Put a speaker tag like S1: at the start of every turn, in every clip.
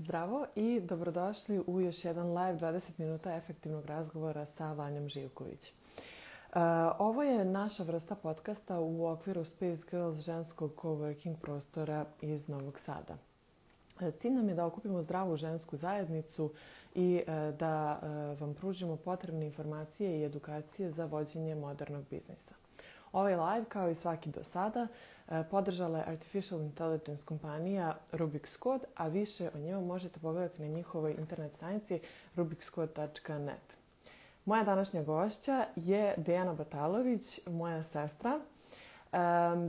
S1: Zdravo i dobrodošli u još jedan live 20 minuta efektivnog razgovora sa Vanjom Živković. Uh, ovo je naša vrsta podcasta u okviru Space Girls ženskog coworking prostora iz Novog Sada. Uh, cilj nam je da okupimo zdravu žensku zajednicu i uh, da vam pružimo potrebne informacije i edukacije za vođenje modernog biznisa. Ovaj live, kao i svaki do sada, E, podržala je Artificial Intelligence kompanija Rubik's Code, a više o njemu možete pogledati na njihovoj internet stranici rubikscode.net. Moja današnja gošća je Dejana Batalović, moja sestra.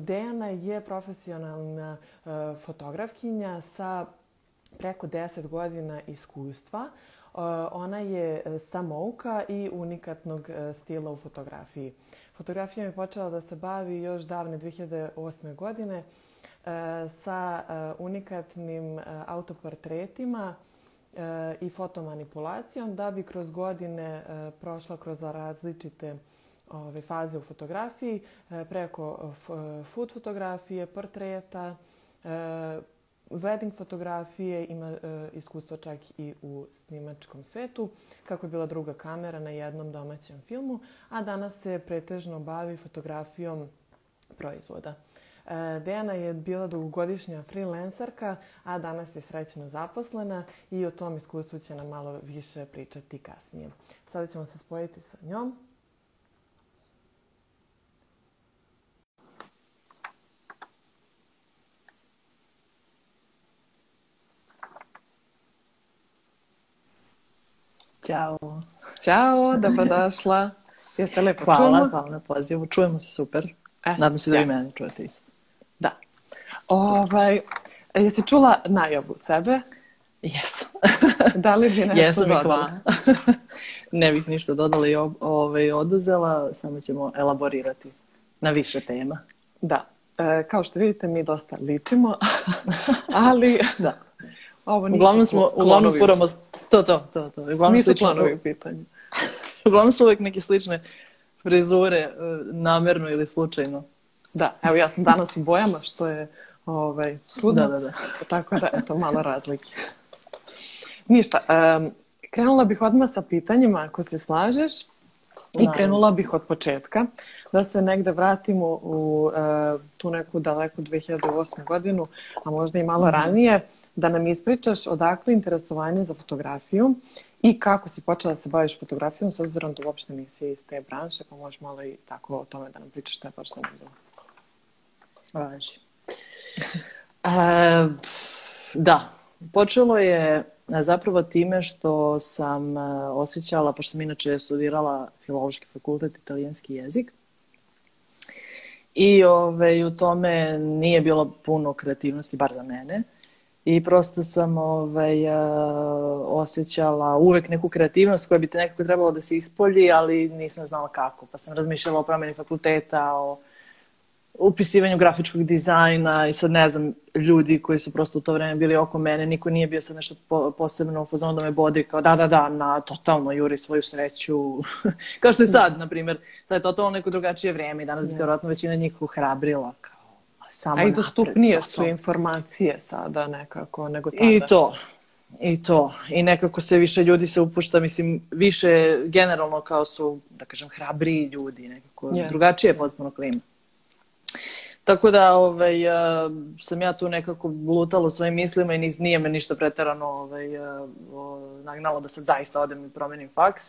S1: Dejana je profesionalna e, fotografkinja sa preko 10 godina iskustva. E, ona je samouka i unikatnog stila u fotografiji. Fotografijom je počela da se bavi još davne 2008. godine e, sa e, unikatnim e, autoportretima i fotomanipulacijom da bi kroz godine prošla kroz različite ove, faze u fotografiji preko food fotografije, portreta, wedding fotografije, ima e, iskustvo čak i u snimačkom svetu, kako je bila druga kamera na jednom domaćem filmu, a danas se pretežno bavi fotografijom proizvoda. E, Dejana je bila dugogodišnja freelancerka, a danas je srećno zaposlena i o tom iskustvu će nam malo više pričati kasnije. Sada ćemo se spojiti sa njom.
S2: Ćao.
S1: Ćao, dobrodošla. Jeste lepo
S2: hvala, čujemo? Hvala na pozivu. Čujemo se super. E, Nadam se da vi mene čujete isto.
S1: Da. Ovaj, jesi čula najavu sebe?
S2: Jesu.
S1: da li bi nešto
S2: Jesu
S1: dodala?
S2: ne bih ništa dodala i ovaj, oduzela, samo ćemo elaborirati na više tema.
S1: Da. E, kao što vidite, mi dosta ličimo, ali
S2: da. Ovo uglavnom smo, uglavnom furamo, to, to, to, to. Uglavnom
S1: nisu slično, planovi pitanje.
S2: uglavnom su uvijek neke slične frizure, e, namerno ili slučajno.
S1: Da, evo ja sam danas u bojama, što je ovaj, čudno.
S2: Da, da, da.
S1: Tako da, eto, malo razlike. Ništa, um, krenula bih odmah sa pitanjima, ako se slažeš. I krenula bih od početka, da se negde vratimo u uh, tu neku daleku 2008. godinu, a možda i malo mm. ranije da nam ispričaš odakle interesovanje za fotografiju i kako si počela da se baviš fotografijom, s obzirom da uopšte nisi iz te branše, pa možeš malo i tako o tome da nam pričaš šta je baš zanimljivo.
S2: Važi. e, da, počelo je zapravo time što sam e, osjećala, pošto sam inače studirala filološki fakultet, italijanski jezik, i ove, ovaj, u tome nije bilo puno kreativnosti, bar za mene i prosto sam ovaj, uh, osjećala uvek neku kreativnost koja bi te nekako trebalo da se ispolji, ali nisam znala kako. Pa sam razmišljala o promeni fakulteta, o upisivanju grafičkog dizajna i sad ne znam, ljudi koji su prosto u to vreme bili oko mene, niko nije bio sad nešto po, posebno u fazonu da me bodi kao da, da, da, na totalno juri svoju sreću. kao što je sad, na primjer, sad je totalno neko drugačije vreme i danas yes. bi vjerojatno većina njih uhrabrila kao
S1: samo A i dostupnije napred, su informacije sada nekako nego tada.
S2: I to. I to. I nekako se više ljudi se upušta, mislim, više generalno kao su, da kažem, hrabri ljudi, nekako yeah. drugačije potpuno klima. Tako da ovaj, uh, sam ja tu nekako lutala u svojim mislima i niz, nije me ništa pretarano ovaj, uh, nagnalo da sad zaista odem i promenim faks.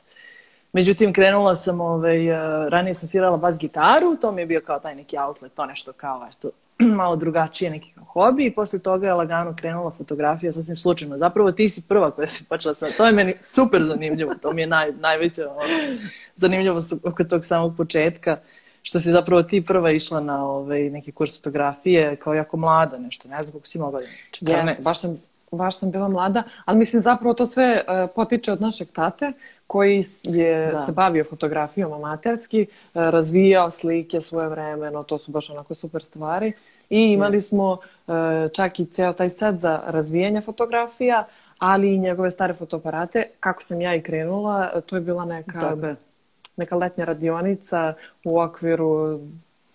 S2: Međutim, krenula sam, ovaj, uh, ranije sam svirala bas gitaru, to mi je bio kao taj neki outlet, to nešto kao, eto, malo drugačije neki hobi i posle toga je lagano krenula fotografija sasvim slučajno. Zapravo ti si prva koja si počela sa... To je meni super zanimljivo. To mi je naj, najveća ono, zanimljivost oko tog samog početka. Što si zapravo ti prva išla na ovaj, neki kurs fotografije kao jako mlada nešto. Ne znam kako si mogla.
S1: 14. Yes, baš sam, baš sam bila mlada, ali mislim zapravo to sve uh, potiče od našeg tate koji je da. se bavio fotografijom amaterski, uh, razvijao slike svoje vremeno, to su baš onako super stvari. I imali smo uh, čak i ceo taj set za razvijanje fotografija, ali i njegove stare fotoaparate. Kako sam ja i krenula, to je bila neka, Dobre. neka letnja radionica u okviru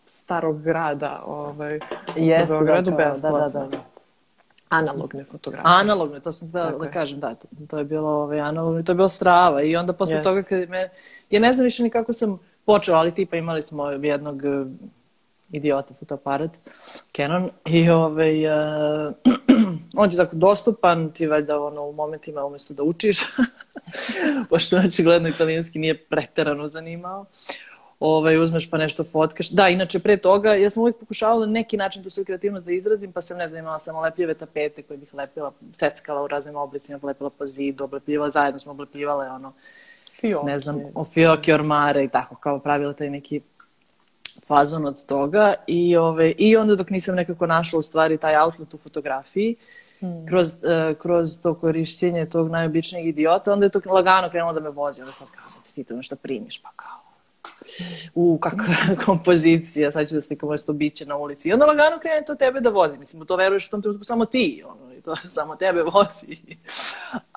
S1: starog grada ovaj,
S2: Jeste, u Beogradu, da, da, da, da.
S1: Analogne fotografije.
S2: Analogne, to sam da, da kažem, da, to je bilo ovaj, analogno, to je bilo strava i onda posle yes. toga kad me, ja ne znam više ni kako sam počela, ali tipa imali smo jednog idiota fotoaparat, Canon, i ovaj, uh, on ti tako dostupan, ti valjda ono, u momentima umesto da učiš, pošto očigledno italijanski nije preterano zanimao, ovaj, uzmeš pa nešto fotkaš. Da, inače pre toga, ja sam uvijek pokušavala na neki način tu svoju kreativnost da izrazim, pa sam, ne znam, imala sam lepljive tapete koje bih lepila, seckala u raznim oblicima, lepila po zidu, oblepljivala, zajedno smo oblepljivale ono,
S1: Fioke.
S2: ne znam, o fioke, ormare i tako, kao pravila taj neki fazon od toga i, ove, i onda dok nisam nekako našla u stvari taj outlet u fotografiji, mm. kroz, uh, kroz to korišćenje tog najobičnijeg idiota, onda je to lagano krenulo da me vozi, onda sad kao sad ti to nešto primiš, pa kao u kakva kompozicija, sad ću da slikam ovo biće na ulici. I onda lagano krene to tebe da vozi. Mislim, to veruješ u tom trenutku samo ti, ono, i to samo tebe vozi.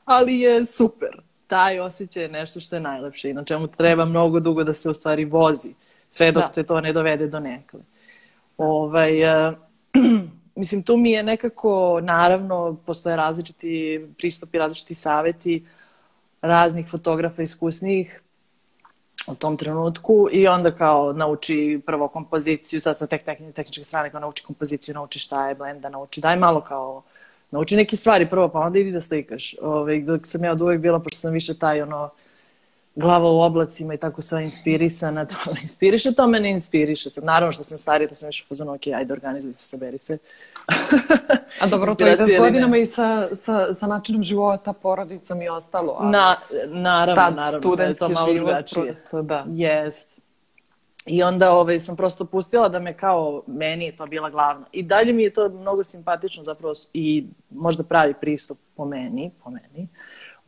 S2: Ali je super. Taj osjećaj je nešto što je najlepše i na čemu treba mnogo dugo da se u stvari vozi. Sve dok da. te to ne dovede do nekle. Ovaj, uh, mislim, tu mi je nekako, naravno, postoje različiti pristupi, različiti saveti raznih fotografa iskusnijih u tom trenutku i onda kao nauči prvo kompoziciju, sad sa tek tehničke strane kao nauči kompoziciju, nauči šta je blenda, nauči daj malo kao nauči neke stvari prvo pa onda idi da slikaš. Ove, ovaj, dok sam ja od uvek bila, pošto sam više taj ono glava u oblacima i tako sva inspirisana, to me inspiriše, to me ne inspiriše. Sad, naravno što sam starija, to sam više u fazonu, ok, ajde, organizuj se, saberi se.
S1: A dobro, to ide s godinama i sa, sa, sa načinom života, porodicom i ostalo. Ali
S2: Na, naravno, tad naravno, sad je to malo drugačije.
S1: Prosto, da.
S2: Jest. I onda ovaj, sam prosto pustila da me kao, meni je to bila glavna. I dalje mi je to mnogo simpatično zapravo i možda pravi pristup po meni, po meni,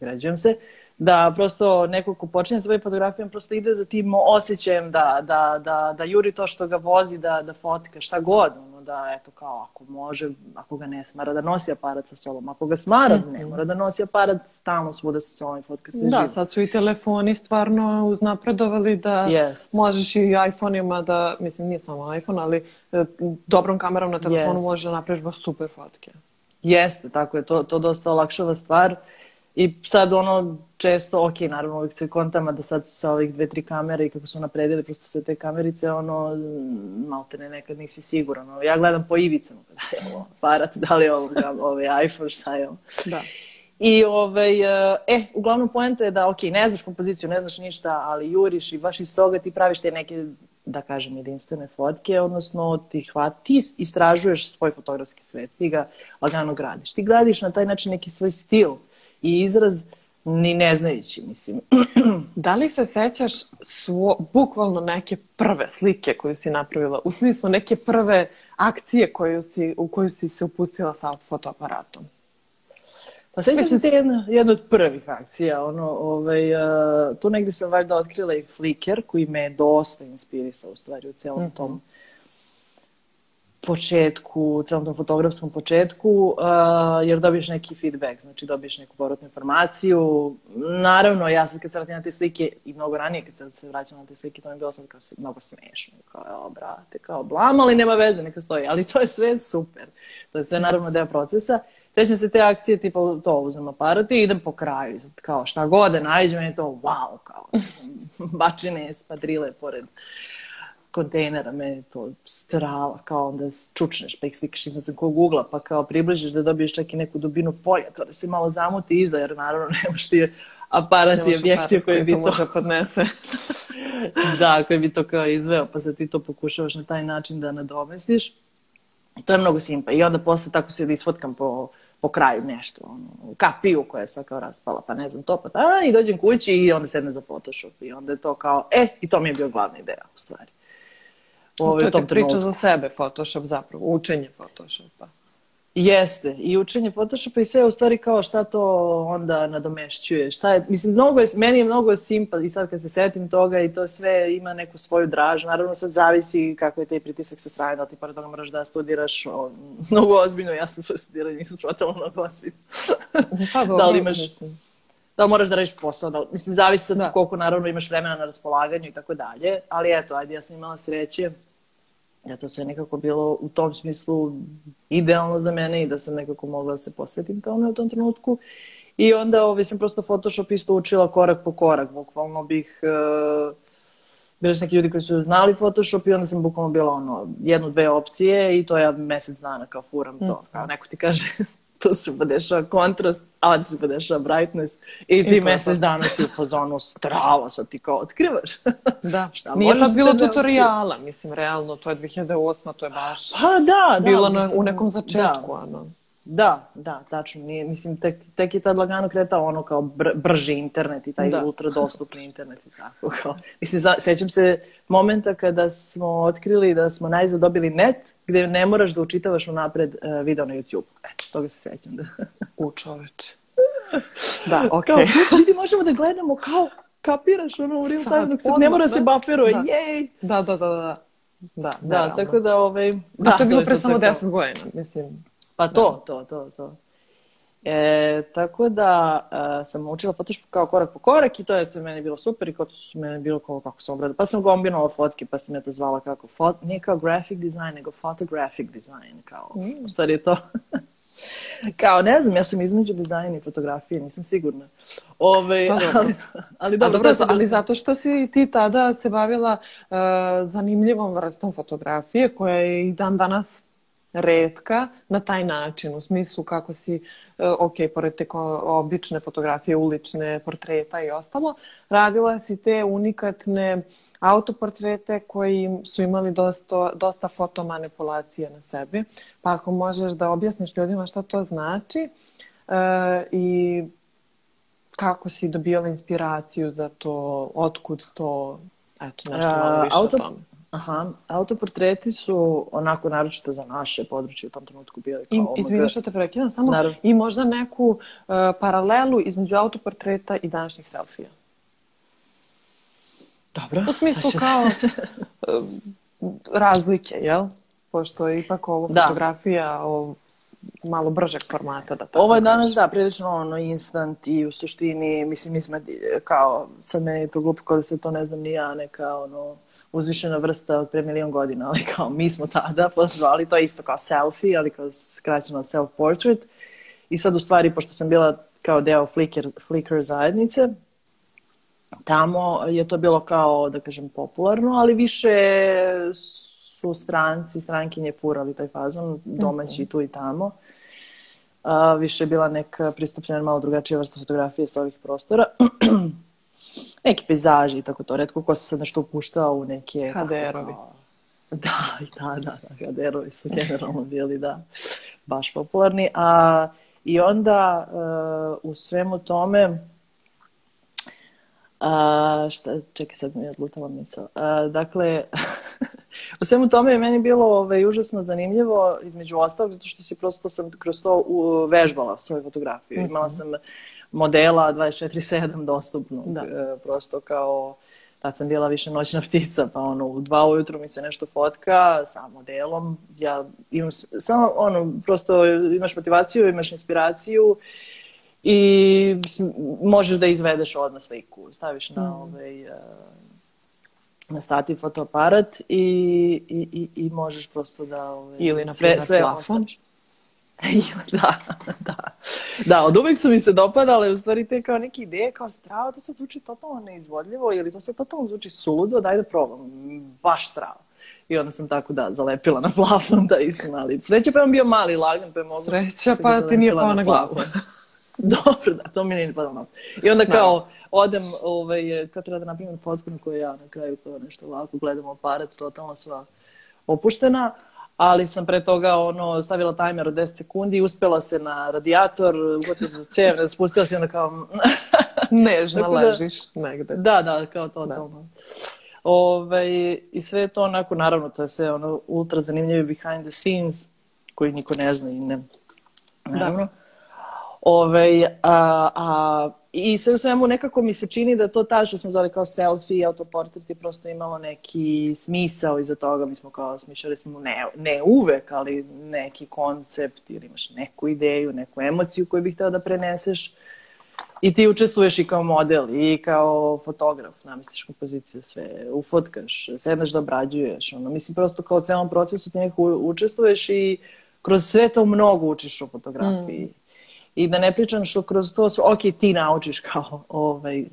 S2: ugrađujem se, uh, da prosto neko ko počinje svoje fotografijom prosto ide za tim osjećajem da, da, da, da juri to što ga vozi, da, da fotka šta god, ono, da eto kao ako može, ako ga ne smara da nosi aparat sa sobom, ako ga smara mm -hmm. ne mora da nosi aparat stalno svuda sa sobom i fotka se
S1: Da,
S2: živo.
S1: sad su i telefoni stvarno uznapredovali da yes. možeš i iPhone-ima da, mislim nije samo iPhone, ali e, dobrom kamerom na telefonu yes. možeš da napraviš baš super fotke.
S2: Jeste, tako je, to, to dosta olakšava stvar. I sad ono često, ok, naravno uvijek se kontama da sad su sa ovih dve, tri kamere i kako su napredili prosto sve te kamerice, ono, malte ne nekad nisi siguran. Ono, ja gledam po ivicama, da je ovo aparat, da li je ovo ovaj iPhone, šta je ovo.
S1: Da.
S2: I ovaj, e, uglavnom poenta je da, ok, ne znaš kompoziciju, ne znaš ništa, ali juriš i baš iz toga ti praviš te neke, da kažem, jedinstvene fotke, odnosno ti hvat, ti istražuješ svoj fotografski svet, ti ga lagano gradiš. Ti gradiš na taj način neki svoj stil, i izraz ni ne znajući, mislim.
S1: da li se sećaš svo, bukvalno neke prve slike koju si napravila? U smislu neke prve akcije koju si, u koju si se upustila sa fotoaparatom?
S2: Pa sećam se te jedna, jedna od prvih akcija. Ono, ovaj, uh, tu negde sam valjda otkrila i Flickr koji me dosta inspirisao u stvari u celom mm -hmm. tom početku, celom tom fotografskom početku, uh, jer dobiješ neki feedback, znači dobiješ neku povratnu informaciju. Naravno, ja sad kad se vratim na te slike i mnogo ranije kad se vraćam na te slike, to mi je bilo sad kao mnogo smešno. Kao, o, brate, kao blam, ali nema veze, neka stoji. Ali to je sve super. To je sve naravno deo procesa. Sećam se te akcije, tipa to uzmem aparat i idem po kraju. Kao šta god da nađem, je to wow, kao bačine, spadrile pored kontejnera, meni to strava, kao onda čučneš, pa ih slikaš iznad kog ugla, pa kao približiš da dobiješ čak i neku dubinu polja, kao da se malo zamuti iza, jer naravno nemaš ti aparat i objektiv koji bi to...
S1: može podnese.
S2: da, koji bi to kao izveo, pa sad ti to pokušavaš na taj način da nadomestiš. To je mnogo simpa. I onda posle tako se da isfotkam po, po kraju nešto, ono, kapiju koja je sva kao raspala, pa ne znam to, pa ta, i dođem kući i onda sedne za Photoshop i onda je to kao, e, i to mi je bio glavna ideja u stvari
S1: ovaj, to je priča za sebe, Photoshop zapravo, učenje Photoshopa.
S2: Jeste, i učenje Photoshopa i sve u stvari kao šta to onda nadomešćuje, šta je, mislim, mnogo je, meni je mnogo simpa i sad kad se setim toga i to sve ima neku svoju draž, naravno sad zavisi kako je taj pritisak sa strane, da ti pored toga moraš da studiraš o, mnogo ozbiljno, ja sam sve studirala, nisam shvatala mnogo ozbiljno.
S1: Pa,
S2: da li imaš, mislim da moraš da radiš posao, da, mislim, zavisi sad da. koliko naravno imaš vremena na raspolaganju i tako dalje, ali eto, ajde, ja sam imala sreće ja to sve nekako bilo u tom smislu idealno za mene i da sam nekako mogla da se posvetim tome u tom trenutku. I onda ovaj, sam prosto Photoshop isto učila korak po korak. Bukvalno bih... Uh, bili su neki ljudi koji su znali Photoshop i onda sam bukvalno bila ono, jednu, dve opcije i to ja mesec dana kao furam to. Mm. Kao neko ti kaže tu se podešava kontrast, a ovdje se podešava brightness i ti I mesec dana si u fazonu strava, sad ti kao otkrivaš.
S1: Da, Šta nije to bilo tutoriala, mislim, realno, to je 2008, to je baš
S2: pa, da, da,
S1: bilo mislim, na, u nekom začetku, da. ano.
S2: Da, da, tačno. Nije, mislim, tek, tek je tad lagano kretao ono kao br brži internet i taj da. ultra dostupni internet i tako. Kao. Mislim, za, sećam se momenta kada smo otkrili da smo najzad dobili net gde ne moraš da učitavaš unapred uh, video na YouTube. Eto, toga se sećam. Da.
S1: U čoveče. Da, okej.
S2: Okay. Kao, vidi, možemo da gledamo kao, kapiraš ono u real time dok se ne mora da, se bufferuje. Da. Jej!
S1: Da, da, da, da. Da,
S2: da, tako da, ovaj...
S1: Da, to je bilo pre samo 10 godina, mislim.
S2: Pa to, to, to, to. E, tako da uh, sam učila Photoshop kao korak po korak i to je sve meni bilo super i kao to su meni bilo kao kako sam obradila. Pa sam kombinovala fotke pa sam je to zvala kako, fot, nije kao graphic design nego photographic design, kao, mm. u stvari je to kao, ne znam, ja sam između dizajna i fotografije, nisam sigurna. Ove, pa, ali, ali, dobro,
S1: dobro ali zato što si ti tada se bavila uh, zanimljivom vrstom fotografije koja je i dan danas redka na taj način, u smislu kako si, e, ok, pored te obične fotografije, ulične, portreta i ostalo, radila si te unikatne autoportrete koji su imali dosta, dosta fotomanipulacije na sebi. Pa ako možeš da objasniš ljudima šta to znači uh, i kako si dobijala inspiraciju za to, otkud to, eto, nešto malo više Auto, o tome.
S2: Aha, autoportreti su onako naročito za naše područje u tom trenutku bili kao I,
S1: ovoga... Izvini što te prekidam, samo Naravno. i možda neku uh, paralelu između autoportreta i današnjih selfija.
S2: Dobro.
S1: U smislu će... kao uh, razlike, jel? Pošto je ipak ovo da. fotografija o malo bržeg formata. Da
S2: ovo je danas, da, prilično ono instant i u suštini, mislim, mi smo kao, sad meni je to glupo kao da se to ne znam ni ja, neka ono, uzvišena vrsta od pre milion godina, ali kao mi smo tada pozvali, to je isto kao selfie, ali kao skraćeno self-portrait. I sad u stvari, pošto sam bila kao deo Flickr, Flickr zajednice, tamo je to bilo kao, da kažem, popularno, ali više su stranci, strankinje furali taj fazon, domaći mm -hmm. tu i tamo. A, više je bila neka pristupljena malo drugačija vrsta fotografije sa ovih prostora. neki pejzaži i tako to. Redko ko se sad nešto upuštao u neke...
S1: HDR-ovi.
S2: Da, da, da, da, HDR-ovi su generalno bili, da, baš popularni. A, I onda uh, u svemu tome, a, šta, čekaj sad mi je odlutala misla. A, dakle, u svemu tome je meni bilo ovaj, užasno zanimljivo, između ostalog, zato što si prosto sam kroz to u, vežbala svoju fotografiju. Mm -hmm. Imala sam modela 24-7 dostupno. Da. E, prosto kao, tad sam bila više noćna ptica, pa ono, u dva ujutru mi se nešto fotka sa modelom. Ja imam samo, ono, prosto imaš motivaciju, imaš inspiraciju i možeš da izvedeš odmah sliku. Staviš na mm. ovaj, e, na stativ fotoaparat i, i, i, i možeš prosto da... Ovaj,
S1: Ili na sve, sve plafon.
S2: Da, da. Da, od uvek su mi se dopadale u stvari te kao neke ideje, kao strava, to sad zvuči totalno neizvodljivo ili to sad totalno zvuči suludo, daj da probam. Baš strava. I onda sam tako da zalepila na plafon da istina, ali sreća pa je on bio mali lagan pa je mogu.
S1: Sreća pa ti nije pao na glavu.
S2: Dobro, da, to mi nije padalo na I onda da. kao odem, ovaj, kad treba da napravim fotku na kojoj ja na kraju kao nešto ovako gledam aparat, totalno sva opuštena ali sam pre toga ono, stavila tajmer od 10 sekundi i uspela se na radijator, ugota za cev, spustila se onda kao...
S1: Nežna da, ležiš negde.
S2: Da, da, kao to. Da. Ove, ovaj, I sve to onako, naravno, to je sve ono ultra zanimljivo behind the scenes, koji niko ne zna i ne... Naravno. Da. Ove, ovaj, a, a I sve u svemu nekako mi se čini da to ta što smo zvali kao selfie, autoportret je prosto imalo neki smisao iza toga. Mi smo kao smišljali smo ne, ne uvek, ali neki koncept ili imaš neku ideju, neku emociju koju bih hteo da preneseš. I ti učestvuješ i kao model i kao fotograf, namestiš kompoziciju, sve, ufotkaš, sedneš da obrađuješ. Ono. Mislim, prosto kao u celom procesu ti nekako učestvuješ i kroz sve to mnogo učiš o fotografiji. Mm. I da ne pričam što kroz to, ok, ti naučiš kao ovaj,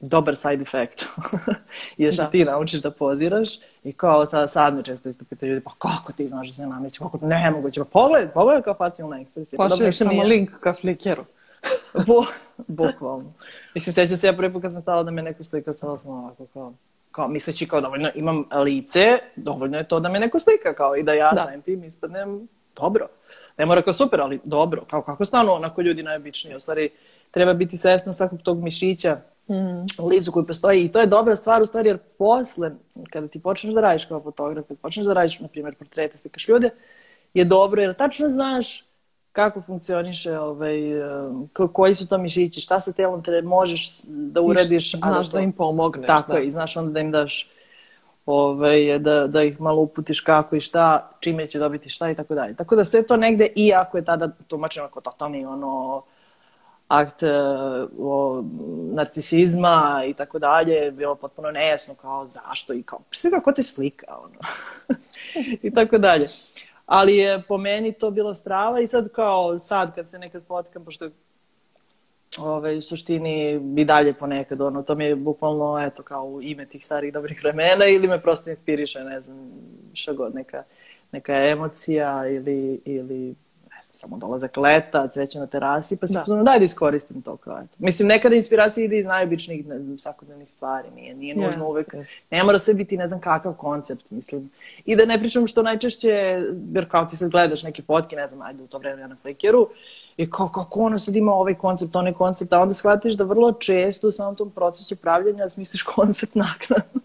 S2: dobar side effect. je što da. ti naučiš da poziraš i kao sad, sad me često isto pitaju ljudi, pa kako ti znaš da se namestiš, kako to nemoguće, pa pogledaj, pogledaj kao facijalna ekspresija.
S1: Pa Pošliješ samo nije... link ka Flickeru.
S2: Bo, bukvalno. Mislim, sećam se ja prvi put kad sam stala da me neko slika, sam sam ovako kao, kao misleći kao dovoljno imam lice, dovoljno je to da me neko slika kao i da ja da. sam tim ispadnem dobro. Ne mora kao super, ali dobro. Kao kako stanu onako ljudi najobičniji. U stvari, treba biti svesna svakog tog mišića mm. u licu koji postoji i to je dobra stvar u stvari jer posle, kada ti počneš da radiš kao fotograf, kada počneš da radiš, na primjer, portrete, slikaš ljude, je dobro jer tačno znaš kako funkcioniše, ovaj, koji su to mišići, šta sa telom te možeš da uradiš.
S1: Znaš da, da im pomogneš.
S2: Tako da. je, i znaš onda da im daš ovaj, da, da ih malo uputiš kako i šta, čime će dobiti šta i tako dalje. Tako da sve to negde, iako je tada tumačeno kao totalni ono, akt uh, o, narcisizma i tako dalje, bilo potpuno nejasno kao zašto i kao, sve kako te slika, ono. I tako dalje. Ali je po meni to bilo strava i sad kao sad kad se nekad fotkam, pošto ove, u suštini i dalje ponekad, ono, to mi je bukvalno, eto, kao ime tih starih dobrih vremena ili me prosto inspiriše, ne znam, šta god, neka, neka emocija ili, ili ne znam, samo dolazak leta, cveće na terasi, pa se da. daj da iskoristim to kao, eto. Mislim, nekada inspiracija ide iz najobičnijih svakodnevnih stvari, nije, nije nužno yes, uvek, ne mora sve biti ne znam kakav koncept, mislim. I da ne pričam što najčešće, jer kao ti sad gledaš neke fotke, ne znam, ajde u to vreme ja na Flickeru, I kao, kako ona sad ima ovaj koncept, onaj koncept, a onda shvatiš da vrlo često u samom tom procesu pravljanja smisliš koncept naknadno.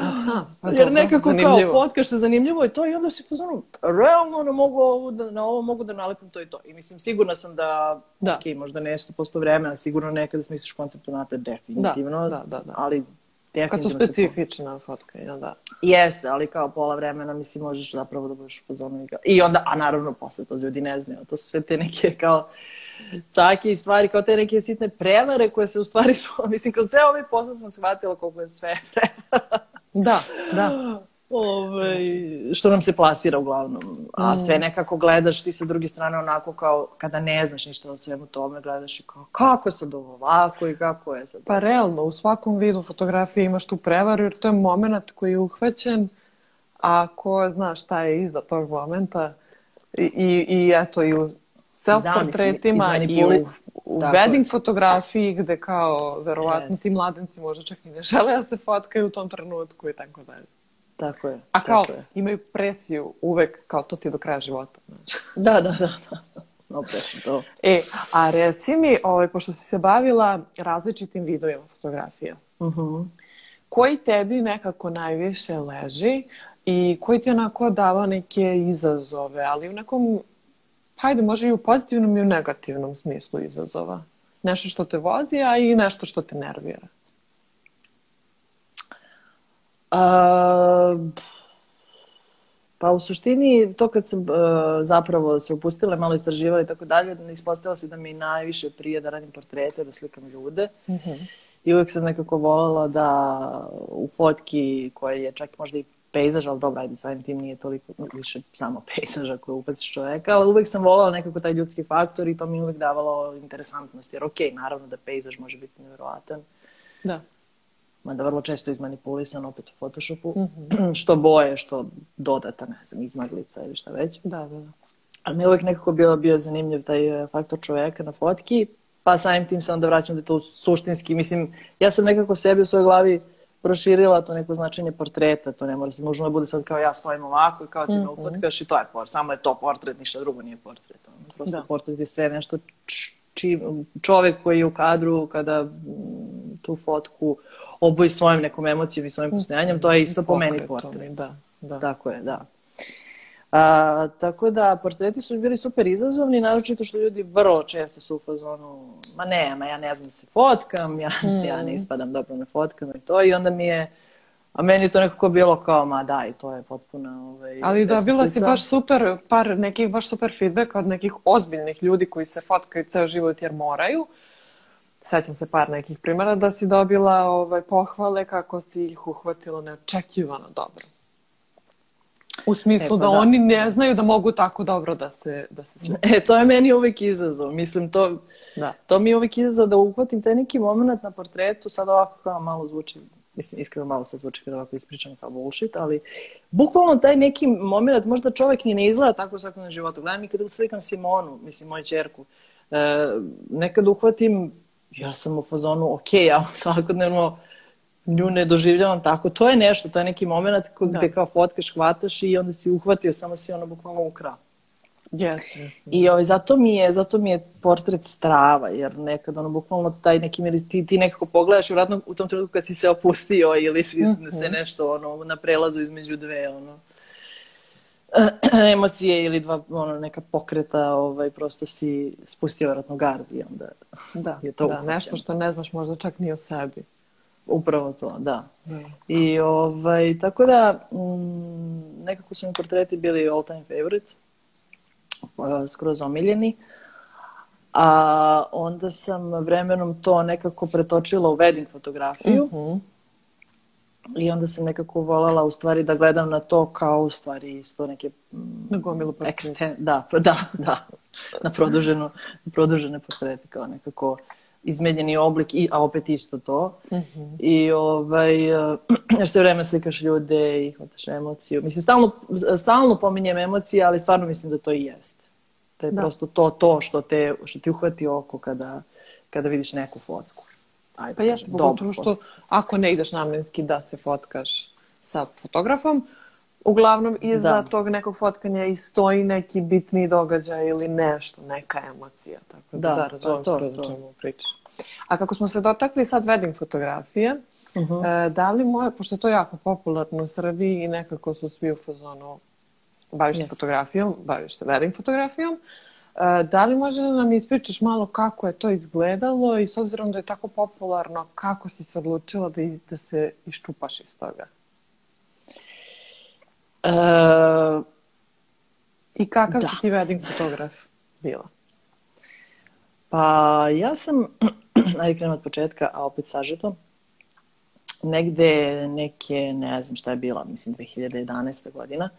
S2: Aha, pa Jer nekako zanimljivo. kao fotkaš se zanimljivo i to i onda si pozvano, realno ne mogu ovo da, na ovo mogu da nalepim to i to. I mislim, sigurna sam da, da. ok, možda ne 100% vremena, sigurno nekada smisliš koncept unapred, definitivno. Da, da, da, da. Ali
S1: Kad su specifična fotka, ja da.
S2: Jeste, ali kao pola vremena, mislim, možeš zapravo da budeš u fazonu i, i onda, a naravno posle to ljudi ne znaju, to su sve te neke kao cake i stvari, kao te neke sitne prevare koje se u stvari su, mislim, kroz sve ovaj posao sam shvatila koliko je sve prevara.
S1: Da, da.
S2: Ove, što nam se plasira uglavnom. A mm. sve nekako gledaš ti sa druge strane onako kao kada ne znaš ništa o svemu tome, gledaš i kao kako je sad ovo ovako i kako je sad.
S1: Pa realno, u svakom vidu fotografije imaš tu prevaru jer to je moment koji je uhvaćen, a ko zna šta je iza tog momenta i, i, i eto i u self-portretima da, i u, u wedding fotografiji gde kao verovatno yes. ti mladenci možda čak i ne žele da se fotkaju u tom trenutku i tako dalje.
S2: Tako je.
S1: A kao,
S2: je.
S1: imaju presiju uvek, kao to ti do kraja života. Znači.
S2: Da, da, da. da. No, presno, to.
S1: E, a reci mi, ovaj, pošto si se bavila različitim vidovima fotografija, uh mhm. -huh. koji tebi nekako najviše leži i koji ti onako dava neke izazove, ali u nekom, hajde, može i u pozitivnom i u negativnom smislu izazova. Nešto što te vozi, a i nešto što te nervira.
S2: A, pa u suštini to kad sam uh, zapravo se upustila, malo istraživala i tako dalje, ispostavila se da mi najviše prije da radim portrete, da slikam ljude. Mm -hmm. I uvek sam nekako voljela da u fotki koja je čak možda i pejzaž, ali dobro, ajde, samim tim nije toliko više samo pejzaž ako upaciš čoveka, ali uvek sam voljela nekako taj ljudski faktor i to mi uvek davalo interesantnost, jer okej, okay, naravno da pejzaž može biti nevjerovatan.
S1: Da
S2: mada vrlo često izmanipulisan opet u Photoshopu, mm -hmm. što boje, što dodata, ne znam, izmaglica ili šta već.
S1: Da, da, da.
S2: Ali mi je uvijek nekako bio, bio zanimljiv taj e, faktor čoveka na fotki, pa samim tim se onda vraćam da je to suštinski, mislim, ja sam nekako sebi u svojoj glavi proširila to neko značenje portreta, to ne mora se nužno da bude sad kao ja stojim ovako i kao ti me mm -hmm. ufotkaš i to je portret, samo je to portret, ništa drugo nije portret. Prosto da. portret je sve nešto či, čovek koji je u kadru kada tu fotku oboji svojim nekom emocijom i svojim mm. postojanjem, to je isto po meni portret.
S1: Da, da.
S2: Tako je, da. A, tako da, portreti su bili super izazovni, naročito što ljudi vrlo često su u fazonu, ma ne, ma ja ne znam da se fotkam, ja, mm. ja ne ispadam dobro na fotkama i to, i onda mi je, a meni je to nekako bilo kao, ma daj, to je potpuno... Ovaj,
S1: Ali da, bila si baš super, par nekih baš super feedback od nekih ozbiljnih ljudi koji se fotkaju ceo život jer moraju, sećam se par nekih primjera da si dobila ovaj, pohvale kako si ih uhvatila neočekivano dobro. U smislu e, pa da, da, oni ne znaju da mogu tako dobro da se, da se.
S2: E, to je meni uvijek izazov. Mislim, to, da. to mi je uvijek izazov da uhvatim taj neki moment na portretu, sad ovako kao malo zvuči, mislim, iskreno malo sad zvuči kada ovako ispričam kao bullshit, ali bukvalno taj neki moment, možda čovjek ni ne izgleda tako u svakom životu. Gledam i kada slikam Simonu, mislim, moju čerku, e, nekad uhvatim, ja sam u fazonu, ok, ja svakodnevno nju ne doživljavam tako. To je nešto, to je neki moment da. gde kao fotkaš, hvataš i onda si uhvatio, samo si ono bukvalno ukrao.
S1: Yes,
S2: yes. I ovaj, zato, mi je, zato mi je portret strava, jer nekad ono, bukvalno taj neki mir, ti, ti nekako pogledaš i vratno u tom trenutku kad si se opustio ili si mm -hmm. se nešto ono, na prelazu između dve ono, emocije ili dva ono, neka pokreta, ovaj, prosto si spustio vratno gard i onda
S1: da, je to da, nešto što ne znaš možda čak ni o sebi.
S2: Upravo to, da. Mm. I ovaj, tako da, mm, nekako su mi portreti bili all time favorite, skroz omiljeni. A onda sam vremenom to nekako pretočila u wedding fotografiju. Mm -hmm. I onda sam nekako voljela u stvari da gledam na to kao u stvari isto neke
S1: na gomilu
S2: ekste, da, da, da, na produženo, na produžene portrete kao nekako izmenjeni oblik, i, a opet isto to. Mm -hmm. I ovaj, jer sve vreme slikaš ljude i hvataš emociju. Mislim, stalno, stalno pominjem emocije, ali stvarno mislim da to i jest. Da je da. prosto to, to što te, što ti uhvati oko kada, kada vidiš neku fotku.
S1: Ajde, pa jeste, pogotovo što ako ne ideš namenski da se fotkaš sa fotografom, uglavnom iza da. tog nekog fotkanja i stoji neki bitni događaj ili nešto, neka emocija. Tako da, da, da razumem to, to, to. čemu. A kako smo se dotakli sad wedding fotografije, uh -huh. e, da li moje, pošto je to jako popularno u Srbiji i nekako su svi u fazonu baviš se yes. fotografijom, baviš se wedding fotografijom, e, da li može da nam ispričaš malo kako je to izgledalo i s obzirom da je tako popularno, kako si se odlučila da, da se iščupaš iz toga? Uh, I kakav da. si ti wedding fotograf bila?
S2: Pa ja sam, ajde krenem od početka, a opet sažeto, negde neke, ne znam šta je bila, mislim 2011. godina,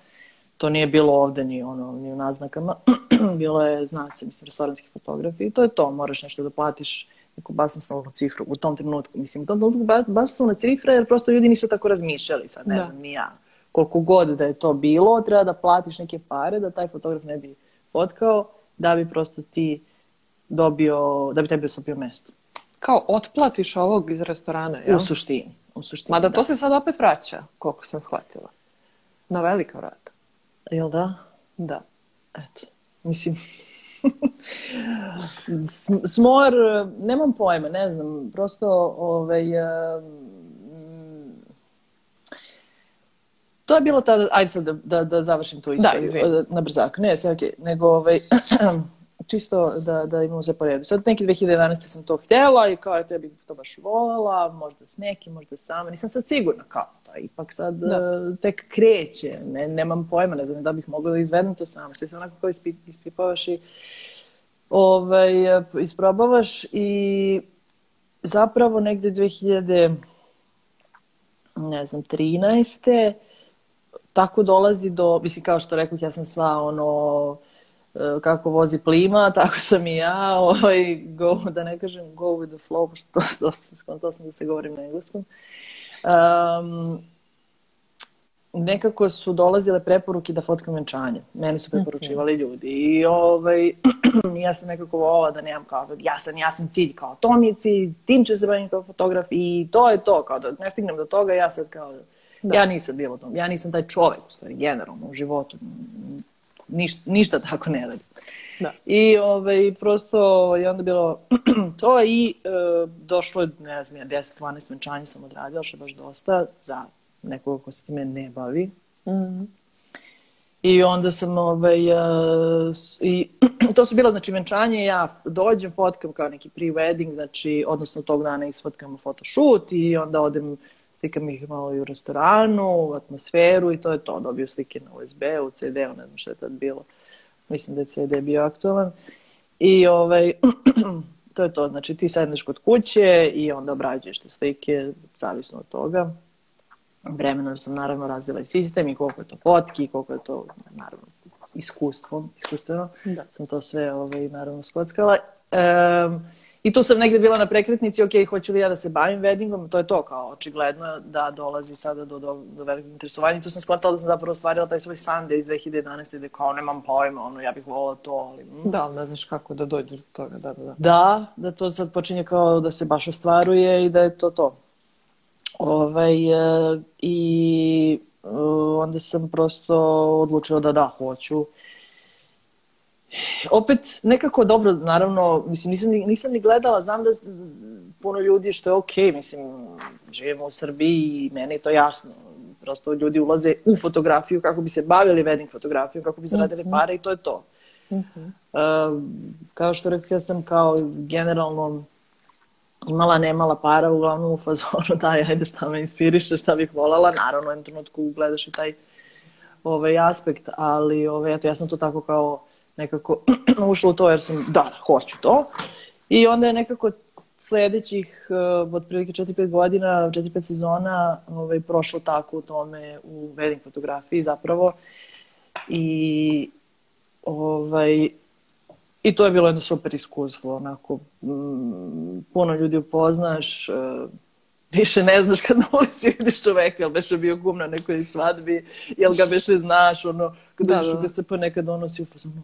S2: to nije bilo ovde ni, ono, ni u naznakama, bilo je, zna se, mislim, restoranski fotografi i to je to, moraš nešto da platiš neku basnoslovnu cifru u tom trenutku. Mislim, u tom trenutku basnoslovna cifra jer prosto ljudi nisu tako razmišljali, sad ne da. znam, ni ja koliko god da je to bilo, treba da platiš neke pare da taj fotograf ne bi fotkao, da bi prosto ti dobio, da bi tebi osopio mesto.
S1: Kao otplatiš ovog iz restorana, jel?
S2: U suštini. U suštini,
S1: Mada da. to se sad opet vraća, koliko sam shvatila. Na velika vrata.
S2: Jel da?
S1: Da.
S2: Eto. Mislim, smor, nemam pojma, ne znam, prosto ovaj, To je bilo tada, ajde sad da, da, da završim tu istoriju da, na brzak. Ne, sve okej. Okay. Nego, ovaj, čisto da, da imamo sve po redu. Sad neki 2011. sam to htjela i kao, eto, ja bih to baš voljela, možda s nekim, možda sama. Nisam sad sigurna kao to. Ipak sad da. uh, tek kreće. Ne, nemam pojma, ne znam da bih mogla da izvedem to sama. Sve se onako kao ispi, ispipavaš i ovaj, isprobavaš i zapravo negde 2000 ne znam, 13 tako dolazi do, mislim kao što rekao, ja sam sva ono, e, kako vozi plima, tako sam i ja, ovaj, go, da ne kažem go with the flow, pošto dosta sam skontala sam da se govorim na engleskom. Um, nekako su dolazile preporuke da fotkam venčanje. Meni su preporučivali ljudi. I ovaj, ja sam nekako volila da nemam kao sad jasan, jasan cilj, kao to mi je cilj, tim ću se bavim kao fotograf i to je to, kao da ne stignem do toga, ja sad kao Da. Ja nisam bila tom. Ja nisam taj čovek, u stvari, generalno, u životu. Ništa, ništa tako ne radi. Da. I ovaj, prosto je onda bilo to i e, došlo je, ne znam, ja 10-12 venčanja sam odradila, što je baš dosta za nekoga ko se time ne bavi. Mm -hmm. I onda sam, ovaj, uh, i to su bila, znači, venčanje, ja dođem, fotkam kao neki pre-wedding, znači, odnosno tog dana isfotkam photoshoot i onda odem slikam ih malo i u restoranu, u atmosferu i to je to. Dobio slike na USB, u CD-u, ne znam šta je tad bilo. Mislim da je CD bio aktualan. I ovaj, to je to. Znači ti sedneš kod kuće i onda obrađuješ te slike, zavisno od toga. Vremenom sam naravno razvila i sistem i koliko je to fotki, koliko je to naravno iskustvom, iskustveno. Da. Sam to sve ovaj, naravno skockala. Um, I tu sam negde bila na prekretnici, ok, hoću li ja da se bavim weddingom, to je to kao očigledno da dolazi sada do, do, do velikog interesovanja. I tu sam skontala da sam zapravo ostvarila taj svoj Sunday iz 2011. gde kao nemam pojma, ono, ja bih volila to, ali...
S1: Mm. Da, ali ne znaš kako da dođeš do toga, da, da, da.
S2: Da, da to sad počinje kao da se baš ostvaruje i da je to to. Ovaj, e, I e, onda sam prosto odlučila da da, hoću opet nekako dobro, naravno, mislim, nisam, nisam ni gledala, znam da puno ljudi što je okej, okay, mislim, živimo u Srbiji i meni je to jasno. Prosto ljudi ulaze u fotografiju kako bi se bavili wedding fotografijom, kako bi zaradili mm -hmm. pare i to je to. Mm -hmm. uh, kao što rekla sam, kao generalno imala, nemala para, uglavnom u fazonu, daj, ajde šta me inspiriše, šta bih volala. Naravno, u jednom trenutku gledaš i taj ovaj aspekt, ali ovaj, eto, ja sam to tako kao nekako ušla u to jer sam, da, da, hoću to. I onda je nekako sledećih uh, otprilike 4-5 godina, 4-5 sezona ovaj, prošlo tako u tome u wedding fotografiji zapravo. I ovaj, I to je bilo jedno super iskustvo, onako, m, puno ljudi upoznaš, uh, više ne znaš kad na ulici vidiš čoveka, jel beše bio gum na nekoj svadbi, jel ga beše znaš, ono, kad da, da. ga se pa nekad donosi u fazonu,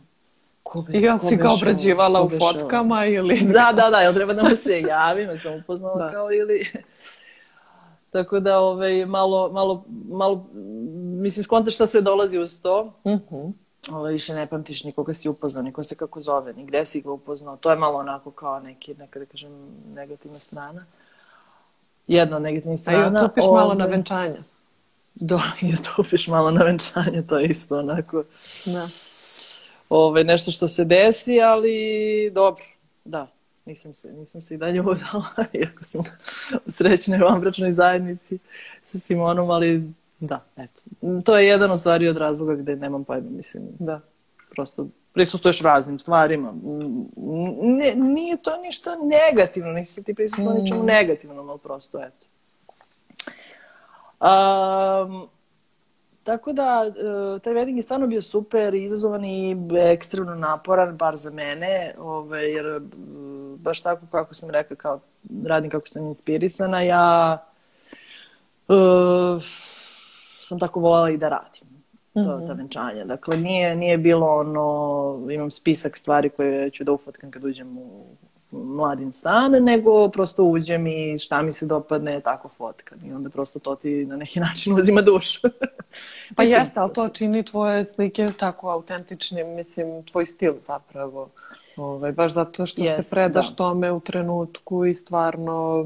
S1: Ko bi, I on si ga obrađivala u fotkama ili...
S2: Da, da, da, jel treba da mu se javim, sam upoznala da. kao ili... Tako da, ovaj, malo, malo, malo, mislim, skontaš šta sve dolazi uz to. Uh mhm. -huh. Ovaj, više ne pamtiš nikoga si upoznao, niko se kako zove, ni gde si ga upoznao. To je malo onako kao neki, neka da kažem, negativna strana. Jedna od negativnih strana.
S1: A i otupiš ovaj, malo na venčanja.
S2: Do, i otupiš malo na venčanje, to je isto onako. Da ovaj, nešto što se desi, ali dobro, da, nisam se, nisam se i dalje udala, iako sam u srećnoj vanbračnoj zajednici sa Simonom, ali da, eto. To je jedan od stvari od razloga gde nemam pojma, mislim, da, prosto prisustuješ raznim stvarima. Ne, nije to ništa negativno, nisi ti prisustuo mm. ničemu negativnom, ali prosto, eto. Um, Tako da, e, taj wedding je stvarno bio super, izazovan i ekstremno naporan, bar za mene, ove, jer baš tako kako sam rekla, kao radim kako sam inspirisana, ja uh, sam tako voljela i da radim to, mm -hmm. ta venčanja. Dakle, nije, nije bilo ono, imam spisak stvari koje ću da ufotkam kad uđem u mladin stan, nego prosto uđem i šta mi se dopadne, tako fotkam. I onda prosto to ti na neki način uzima dušu.
S1: pa jeste, ali to čini tvoje slike tako autentičnim, mislim, tvoj stil zapravo. Ovaj, baš zato što Jest, se predaš da. tome u trenutku i stvarno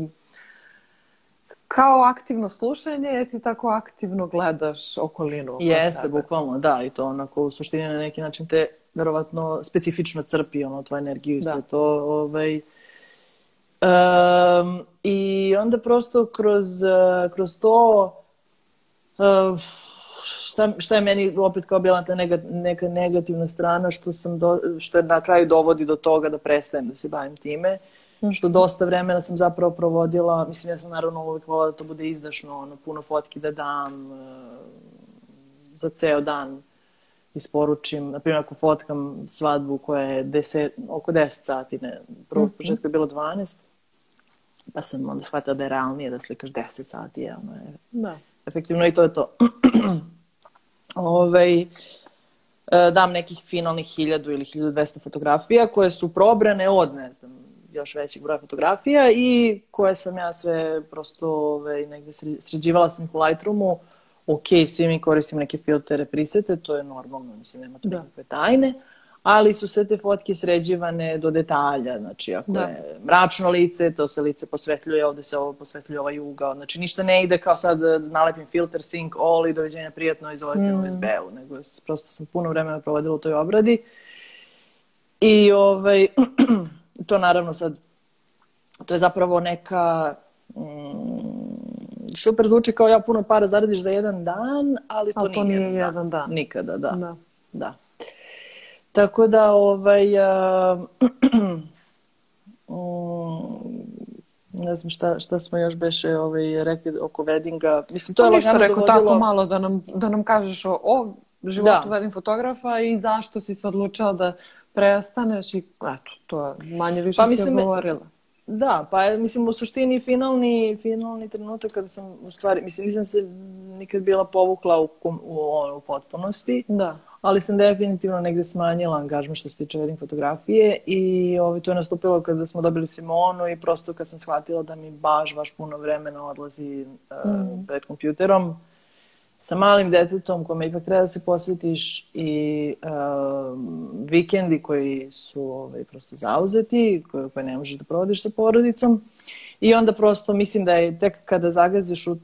S1: kao aktivno slušanje, ti tako aktivno gledaš okolinu.
S2: Jeste, bukvalno, da, i to onako u suštini na neki način te verovatno specifično crpi ono tvoju energiju i da. sve to. Ovaj, um, I onda prosto kroz, kroz to uh, šta, šta je meni opet kao bila ta neka, neka negativna strana što, sam do, što je na kraju dovodi do toga da prestajem da se bavim time. -hmm. Što dosta vremena sam zapravo provodila, mislim ja sam naravno uvijek volila da to bude izdašno, ono, puno fotki da dam uh, za ceo dan isporučim, na primjer ako fotkam svadbu koja je deset, oko 10 sati, ne, prvo mm -hmm. je bilo 12, pa sam onda shvatila da je realnije da slikaš 10 sati, je, ono je da. efektivno i to je to. Ovej, e, dam nekih finalnih 1000 ili 1200 fotografija koje su probrane od, ne znam, još većeg broja fotografija i koje sam ja sve prosto ovaj, negde sređivala sam u Lightroomu, ok, svi mi koristimo neke filtere prisete, to je normalno, mislim, nema tu da. nekakve tajne, ali su sve te fotke sređivane do detalja, znači ako da. je mračno lice, to se lice posvetljuje, ovde se ovo posvetljuje ovaj ugao, znači ništa ne ide kao sad nalepim filter, sync, all i doviđenja prijatno izvolite mm. USB-u, nego prosto sam puno vremena provodila u toj obradi i ovaj, to naravno sad, to je zapravo neka mm, super zvuči kao ja puno para zaradiš za jedan dan, ali to, ali to nije, nije jedan, jedan dan. dan. Nikada, da. da. da. Tako da, ovaj, uh, ne znam šta, šta smo još beše ovaj, rekli oko weddinga. Mislim, to
S1: Pa
S2: je lagano
S1: rekao
S2: dovodilo...
S1: tako malo da nam, da nam kažeš o, o životu wedding fotografa i zašto si se odlučila da prestaneš i eto, to je manje više
S2: Pa mislim,
S1: odgovorila.
S2: Da, pa mislim u suštini finalni, finalni trenutak kada sam u stvari, mislim nisam se nikad bila povukla u, u, u, u potpunosti,
S1: Da.
S2: ali sam definitivno negde smanjila angažman što se tiče wedding fotografije i ovaj, to je nastupilo kada smo dobili Simonu i prosto kad sam shvatila da mi baš, baš puno vremena odlazi uh,
S1: Mm.
S2: pred kompjuterom sa malim detetom kome ipak treba da se posvetiš i uh, vikendi koji su ovaj, prosto zauzeti, koje, koje ne možeš da provodiš sa porodicom. I onda prosto mislim da je tek kada zagaziš u,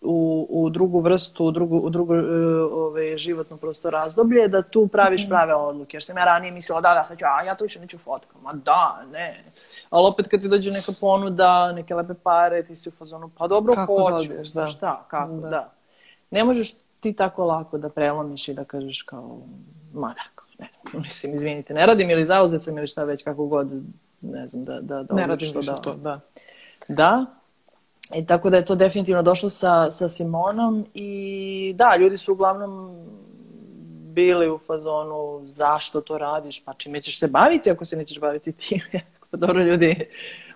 S2: u, u drugu vrstu, u drugu, u drugo uh, ovaj, životno prosto razdoblje, da tu praviš prave odluke. Jer sam ja ranije mislila, da, da, sad ću, a ja to više neću fotkam. Ma da, ne. Ali opet kad ti dođe neka ponuda, neke lepe pare, ti si u fazonu, pa dobro,
S1: Kako
S2: hoću.
S1: dobiješ, da.
S2: Šta, kako,
S1: Da.
S2: da. Ne možeš ti tako lako da prelomiš i da kažeš kao, ma da, ne, mislim, izvinite, ne radim ili zauzet sam ili šta već, kako god, ne znam, da, da, da
S1: Ne radim više
S2: da,
S1: to, da.
S2: da. I tako da je to definitivno došlo sa, sa Simonom i da, ljudi su uglavnom bili u fazonu zašto to radiš, pa čime ćeš se baviti ako se nećeš baviti time. pa dobro ljudi,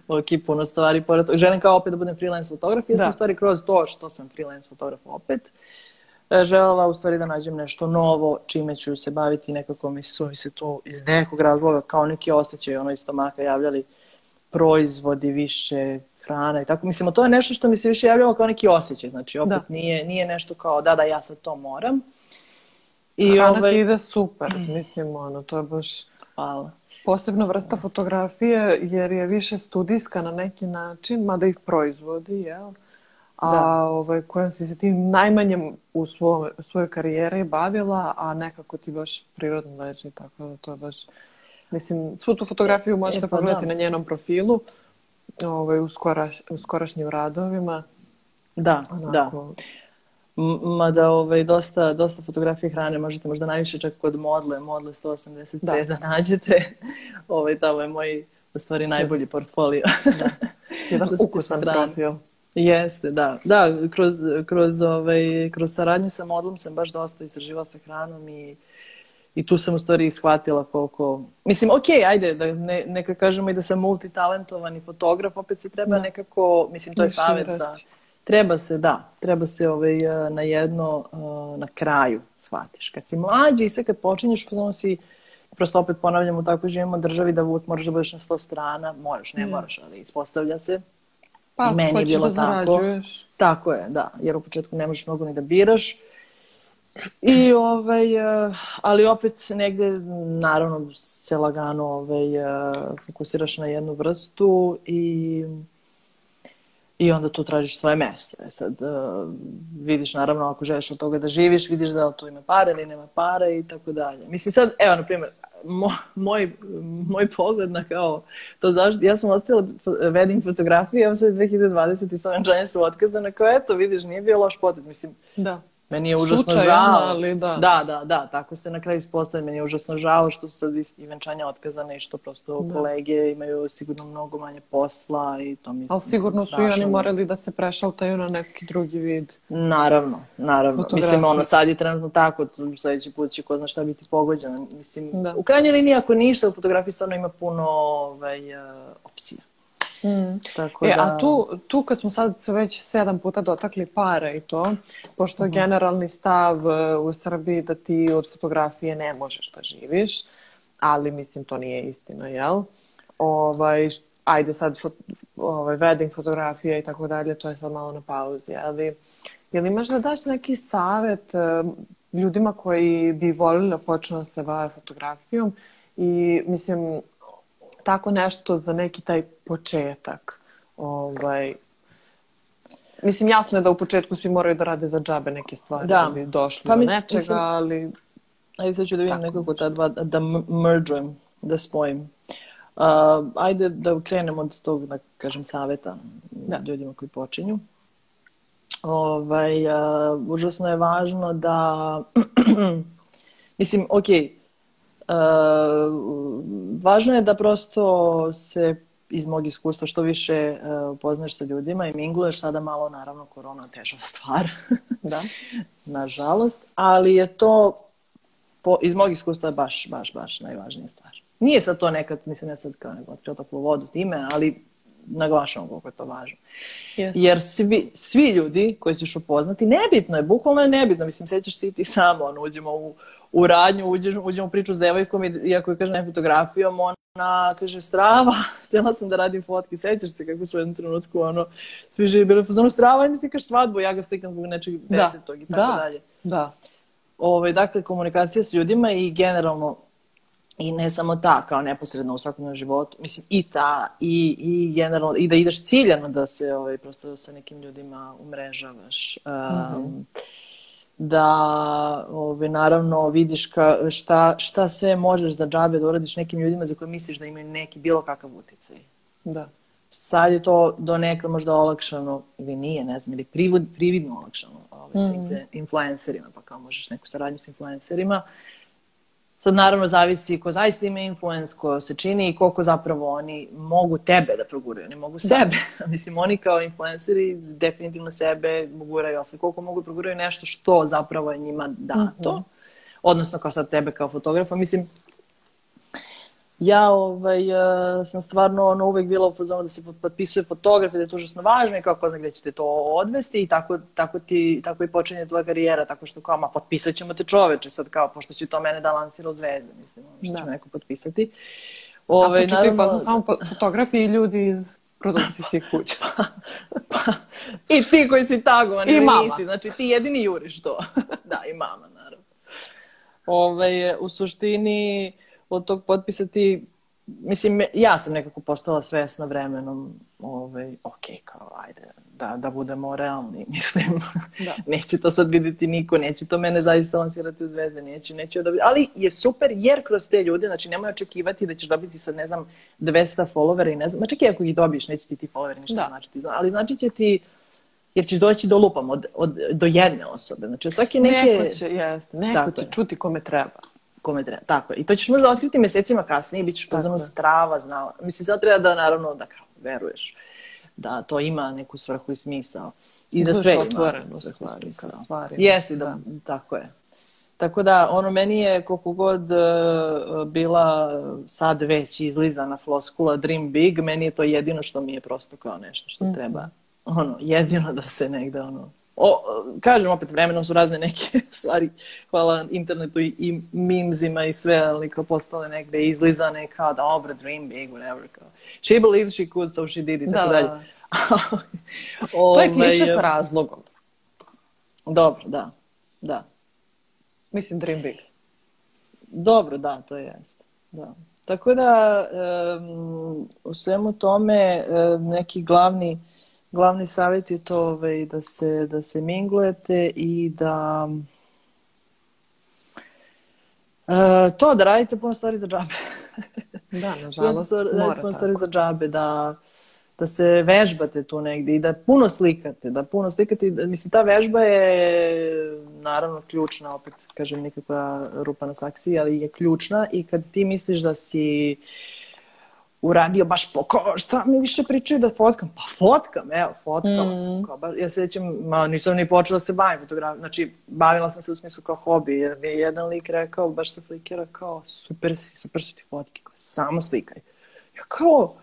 S2: ok, puno stvari pored toga. Želim kao opet da budem freelance fotograf. Ja sam
S1: Da.
S2: u stvari kroz to što sam freelance fotograf opet e, želela u stvari da nađem nešto novo čime ću se baviti nekako mi su mi se tu iz nekog razloga kao neki osjećaj ono iz stomaka javljali proizvodi više hrana i tako. Mislim, to je nešto što mi se više javljalo kao neki osjećaj. Znači, opet
S1: Da.
S2: nije, nije nešto kao da, da, ja sad to moram. I
S1: Hrana
S2: ovaj,
S1: ti ide super, mislim, ono, to je baš
S2: hvala.
S1: posebna vrsta fotografije jer je više studijska na neki način, mada ih proizvodi, jel? A
S2: Da.
S1: ovaj, kojom si se ti najmanje u svoj, svojoj karijeri bavila, a nekako ti baš prirodno leži, tako da to je baš... Mislim, svu tu fotografiju možete
S2: E, pa
S1: pogledati
S2: da.
S1: na njenom profilu, ovaj, u, skoraš, u skorašnjim radovima.
S2: Da, da.
S1: Onako,
S2: M- Mada ovaj, dosta, dosta fotografije hrane možete možda najviše čak kod modle, modle 180C da,
S1: Da.
S2: nađete. ovaj, tamo je moj, u stvari, najbolji portfolio.
S1: Jedan
S2: se tiče
S1: ukusan profil.
S2: Jeste, da. Da, kroz, kroz, ovaj, kroz saradnju sa modlom sam baš dosta istraživala sa hranom i, i tu sam u stvari shvatila koliko... Mislim, ok, ajde, da ne, neka kažemo i da sam multitalentovani fotograf, opet se treba
S1: Da.
S2: nekako, mislim, to je savjet za... Treba se, da, treba se ovaj, eh, na jedno eh, na kraju shvatiš. Kad si mlađi i sve kad počinješ, fazonu si, prosto opet ponavljam, u takvoj živimo državi da uvijek moraš da budeš na sto strana, moraš, ne
S1: Mm.
S2: moraš, ali ispostavlja se.
S1: Pa,
S2: I meni je
S1: hoćeš
S2: bilo
S1: da
S2: tako. Tako je, da, jer u početku ne možeš mnogo ni da biraš. I ovaj, eh, ali opet negde naravno se lagano ovaj, fokusiraš na jednu vrstu i i onda tu tražiš svoje mesto. E sad, eh, vidiš naravno ako želiš od toga da živiš, vidiš da li tu ima pare ili nema pare i tako dalje. Mislim sad, evo na primjer, mo- moj, moj pogled na kao to zašto, ja sam ostavila wedding fotografije, evo sad 2020 i sa venčanje su otkazane, kao eto vidiš nije bio loš potez, mislim
S1: Da.
S2: Meni je užasno
S1: Slučajno,
S2: žao.
S1: ali da.
S2: da, da, da, tako se na kraju ispostavlja. Meni je užasno žao što su sad i venčanja otkazane i što prosto
S1: Da.
S2: kolege imaju sigurno mnogo manje posla i to mi
S1: Ali
S2: mislim,
S1: sigurno su i oni morali da se prešaltaju na neki drugi vid.
S2: Naravno, naravno. Mislim, ono, sad je trenutno tako, sledeći put će ko zna šta biti pogođeno. Mislim,
S1: Da.
S2: u krajnjoj liniji, ako ništa, u fotografiji stvarno ima puno ovaj, uh, opcija. Tako
S1: E,
S2: da...
S1: a tu, tu kad smo sad već sedam puta dotakli para i to, pošto je
S2: Mhm.
S1: generalni stav e, u Srbiji da ti od fotografije ne možeš da živiš, ali mislim to nije istina, jel? Ovaj, ajde sad fot, ovaj, wedding fotografija i tako dalje, to je sad malo na pauzi, ali jel imaš da daš neki savet e, ljudima koji bi volili da počnu da se bave fotografijom i mislim tako nešto za neki taj početak. Ovaj, mislim, jasno je da u početku svi moraju da rade za džabe neke stvari
S2: Da.
S1: da bi došli
S2: Pa
S1: do nečega,
S2: mislim-
S1: ali
S2: Ajde sad ću da vidim
S1: Tako
S2: nekako ta dva, da m- merđujem, da spojim. Uh, ajde da krenemo od tog, da kažem, saveta
S1: Da.
S2: ljudima koji počinju. Ovaj, uh, užasno je važno da, mislim, ok, uh, važno je da prosto se iz mog iskustva što više uh, upoznaš sa ljudima i mingluješ, sada malo naravno korona teža stvar.
S1: da.
S2: Nažalost, ali je to po, iz mog iskustva baš, baš, baš najvažnija stvar. Nije sad to nekad, mislim ja sad kao nego otkrio toplu vodu time, ali naglašavam koliko je to važno. Yes. Jer svi, svi ljudi koji ćeš upoznati, nebitno je, bukvalno je nebitno, mislim, sećaš se i ti samo, ono, uđemo u, u radnju, uđeš, uđemo u priču s devojkom i iako je, kaže, ne fotografijom, ona kaže, strava, htjela sam da radim fotke, sećaš se kako su u jednom trenutku, ono, svi živi bili u zonu strava, mi slikaš svadbu, ja ga slikam zbog nečeg da. desetog i tako
S1: da.
S2: dalje.
S1: Da,
S2: Ove, ovaj, dakle, komunikacija s ljudima i generalno i ne samo ta, kao neposredno u svakodnevnom životu, mislim i ta, i, i generalno, i da ideš ciljano da se ovaj, prosto sa nekim ljudima umrežavaš. Um, mm -hmm. Da, ovaj, naravno, vidiš ka, šta, šta sve možeš za džabe da uradiš nekim ljudima za koje misliš da imaju neki bilo kakav uticaj.
S1: Da.
S2: Sad je to do neka možda olakšano, ili nije, ne znam, ili privod, prividno olakšano ovaj, mm sa influencerima, pa kao možeš neku saradnju s influencerima. Uh, Sad naravno zavisi ko zaista ima influence, ko se čini i koliko zapravo oni mogu tebe da proguraju, oni mogu da. sebe. Da. Mislim, oni kao influenceri definitivno sebe guraju, ali koliko mogu da proguraju nešto što zapravo je njima dato. Mm -hmm. Odnosno kao sad tebe kao fotografa. Mislim, ja ovaj, uh, sam stvarno ono, uvek bila u fazonu da se potpisuje fotograf i da je to užasno važno i kao ko zna gde ćete to odvesti i tako, tako, ti, tako i počinje tvoja karijera, tako što kao, ma potpisat ćemo te čoveče sad kao, pošto će to mene da lansira u zvezde, mislim, ono što da. će neko potpisati.
S1: Ove, A to naravno... fazu samo fotografi i ljudi iz produkcijskih kuća.
S2: pa, pa, I ti koji si tagovan I mama. nisi, znači ti jedini juriš to. da, i mama, naravno. Ove, u suštini, od tog potpisa ti mislim, ja sam nekako postala svesna vremenom, ovaj, ok, kao, ajde, da, da budemo realni, mislim. Da. neće to sad videti niko, neće to mene zaista lansirati u zvezde, neće, neće dobiti, ali je super jer kroz te ljude, znači nemoj očekivati da ćeš dobiti sad, ne znam, 200 followera i ne znam, ma čak i ako ih dobiješ, neće ti ti followeri ništa da. značiti, ali znači će ti jer ćeš doći do lupam od, od, do jedne osobe. Znači od svake neke...
S1: Neko će, jeste, neko će je. čuti kome treba
S2: kome treba. Tako je. I to ćeš možda otkriti mesecima kasnije i bit ćeš pozorno strava, znala. Mislim, sad treba da naravno da kao veruješ da to ima neku svrhu i smisao. I da sve ima svrhu i smisao. Jeste, da, da, tako je. Tako da, ono, meni je koliko god uh, bila sad već izlizana floskula Dream Big, meni je to jedino što mi je prosto kao nešto što mm -hmm. treba, ono, jedino da se negde, ono, o, kažem opet, vremenom su razne neke stvari, hvala internetu i, i mimzima i sve, ali kao postale negde izlizane kao da obra, dream big, whatever. Kao. She believed she could, so she did it,
S1: da, tako dalje. Da. to je kliše s razlogom.
S2: Dobro, da. Da.
S1: Mislim, dream big.
S2: Dobro, da, to jest. Da. Tako da, um, u svemu tome, um, neki glavni glavni savjet je to ovaj, da, se, da se minglujete i da uh, to da radite puno stvari za džabe.
S1: da, nažalost, da
S2: mora puno stvari za džabe, da, da se vežbate tu negdje i da puno slikate, da puno slikate. Da, mislim, ta vežba je naravno ključna, opet kažem nikakva rupa na saksiji, ali je ključna i kad ti misliš da si uh, uradio baš po, ko, šta mi više pričaju da fotkam? Pa fotkam, evo, fotkala mm. sam. Kao, ba, ja se sećam, ma nisam ni počela da se bavim fotografijom, znači bavila sam se u smislu kao hobi, jer mi je jedan lik rekao, baš sa flikera, kao super si, super su ti fotke, kao, samo slikaj. Ja kao,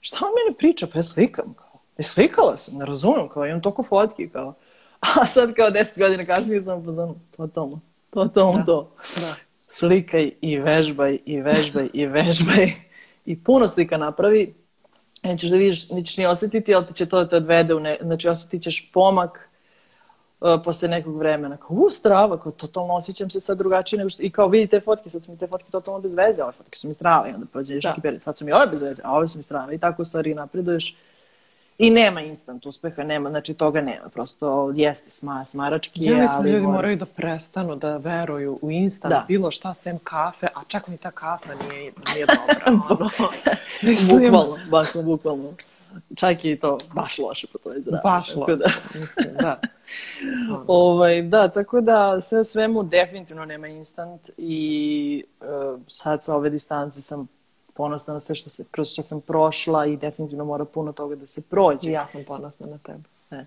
S2: šta on mene priča? Pa ja slikam, kao, ja slikala sam, ne razumem, kao, imam toliko fotki, kao, a sad kao deset godina kasnije sam pozvano, totalno, totalno da. to. Da. Slikaj i vežbaj i vežbaj i vežbaj i puno slika napravi, nećeš da vidiš, nećeš ni osetiti, ali ti će to da te odvede u ne, znači osetit ćeš pomak uh, posle nekog vremena. Kao, u, strava, kao, totalno osjećam se sad drugačije nego što, i kao vidite fotke, sad su mi te fotke totalno bez veze, ove fotke su mi strave, i onda prođe da. neki period, sad su mi ove bez veze, a ove su mi strave, i tako u stvari napreduješ. I nema instant uspeha, nema, znači toga nema, prosto jeste sma, smarački.
S1: Ja mislim, ali ljudi mora... moraju da prestanu da veruju u instant da. bilo šta sem kafe, a čak ni ta kafa nije, nije dobra. Ono.
S2: mislim... Bukvalno, baš bukvalno. Čak i to baš loše po toj zdravi.
S1: Baš loše, da. mislim, da.
S2: ovaj, da, tako da sve svemu definitivno nema instant i uh, sad sa ove distance sam ponosna na sve što se, kroz što sam prošla i definitivno mora puno toga da se prođe.
S1: Ja sam ponosna na tebe.
S2: E,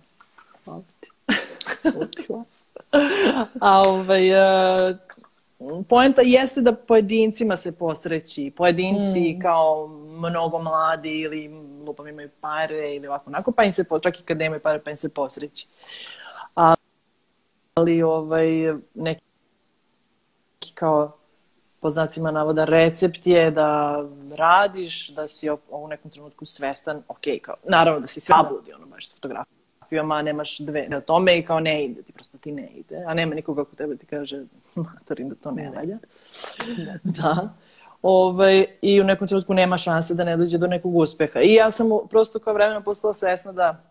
S2: hvala ti. A ovaj, uh, poenta jeste da pojedincima se posreći. Pojedinci mm. kao mnogo mladi ili lupam imaju pare ili ovako onako, pa im se, čak i kad nemaju pare, pa im se posreći. Ali ovaj, neki kao po znacima navoda recept je da radiš, da si u nekom trenutku svestan, ok, kao, naravno da si sve budi, ono baš s fotografijama, nemaš dve o tome i kao ne ide, ti prosto ti ne ide, a nema nikoga ko tebe ti kaže matorim da to ne valja. Da. da. Ovaj, I u nekom trenutku nema šanse da ne dođe do nekog uspeha. I ja sam prosto kao vremena postala svesna da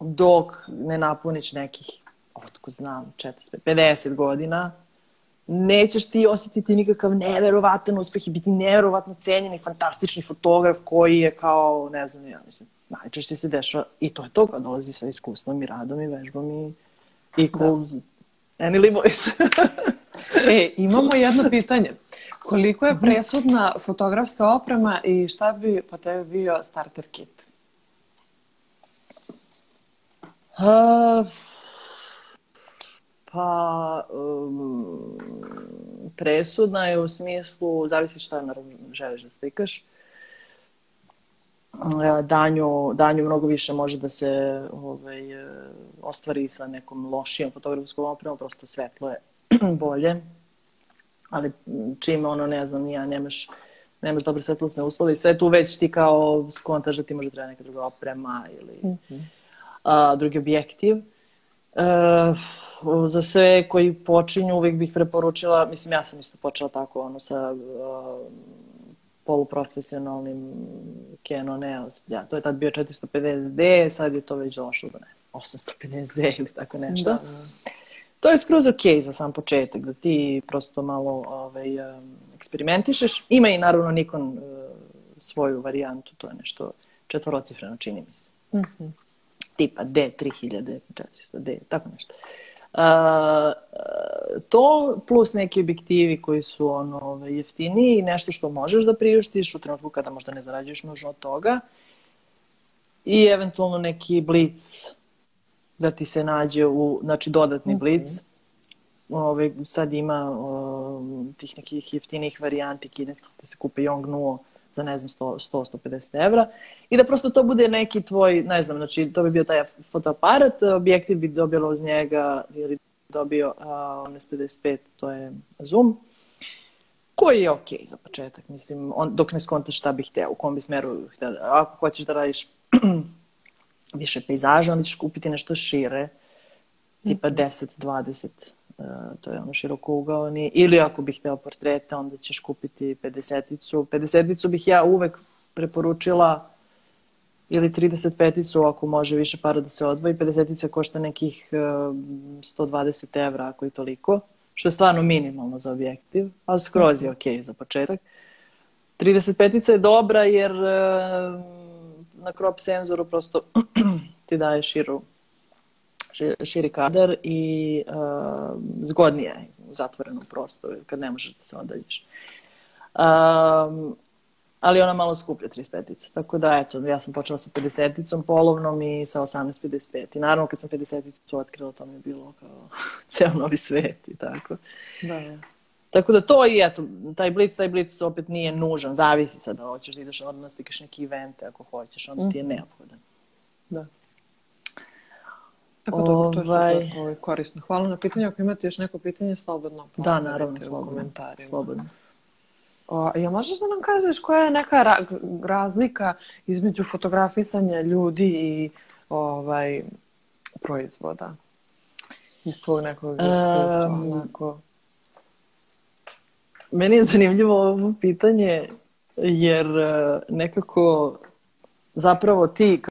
S2: dok ne napuniš nekih, otko znam, 45, 50 godina, nećeš ti osjetiti nikakav neverovatan uspeh i biti neverovatno cenjen i fantastični fotograf koji je kao, ne znam, ja mislim, najčešće se dešava i to je to kad dolazi sa iskustvom i radom i vežbom i equals da. any boys.
S1: e, imamo jedno pitanje. Koliko je mhm. presudna fotografska oprema i šta bi po tebi bio starter kit?
S2: Uh, pa um, presudna je u smislu, zavisi šta naravno želiš da slikaš. Danju, danju mnogo više može da se ovaj, ostvari sa nekom lošijom fotografskom opremom, prosto svetlo je bolje. Ali čim ono, ne znam, ja nemaš, nemaš dobre svetlosne uslove i sve tu već ti kao skontaš da ti može treba neka druga oprema ili mm -hmm. a, drugi objektiv. Uh, za sve koji počinju uvek bih preporučila, mislim ja sam isto počela tako ono sa uh, poluprofesionalnim Canon EOS. Ja, to je tad bio 450D, sad je to već došlo do ne znam, 850D ili tako nešto. Da. To je skroz ok za sam početak, da ti prosto malo ovaj, um, eksperimentišeš. Ima i naravno Nikon svoju varijantu, to je nešto četvorocifreno, čini mi se. Mm -hmm. Tipa D3400, D, tako nešto. Uh, to plus neki objektivi koji su ono, ovaj, jeftiniji i nešto što možeš da priuštiš u trenutku kada možda ne zarađuješ nužno od toga i eventualno neki blic da ti se nađe u, znači dodatni blic. Mm -hmm. Ove, ovaj, sad ima o, tih nekih jeftinijih varijanti kineskih da se kupe Yongnuo za ne znam 100-150 evra i da prosto to bude neki tvoj, ne znam, znači to bi bio taj fotoaparat, objektiv bi dobilo uz njega ili dobio uh, 55, to je Zoom, koji je okej okay za početak, mislim, on, dok ne skontaš šta bih hteo, u kom bi smeru hteo, ako hoćeš da radiš više pejzaža, onda ćeš kupiti nešto šire, tipa 10-20 Uh, to je ono široko ugaoni, ili ako bih hteo portrete, onda ćeš kupiti 50-icu. 50-icu bih ja uvek preporučila ili 35-icu ako može više para da se odvoji. 50-ica košta nekih uh, 120 evra ako i toliko, što je stvarno minimalno za objektiv, ali skroz je ok za početak. 35-ica je dobra jer uh, na crop senzoru prosto ti daje širu širi kadar i uh, zgodnije je u zatvorenom prostoru kad ne možeš da se odaljiš. Um, ali ona malo skuplja 35-ica. Tako da, eto, ja sam počela sa 50-icom polovnom i sa 18-55. I naravno, kad sam 50-icu otkrila, to mi je bilo kao ceo novi svet i tako. Da, da. Tako da to i eto, taj blic, taj blic opet nije nužan, zavisi sad da hoćeš da ideš odmah da neki evente ako hoćeš, onda ti je mhm. neophodan.
S1: Da. Tako dobro, to je ovaj... super ovaj, korisno. Hvala na pitanju. Ako imate još neko pitanje, slobodno
S2: Da, naravno, slobodno. Slobodno.
S1: O, ja možeš da nam kažeš koja je neka ra razlika između fotografisanja ljudi i ovaj, proizvoda? Iz tvojeg nekog iskustva, um, onako.
S2: Meni je zanimljivo ovo pitanje, jer eh, nekako zapravo ti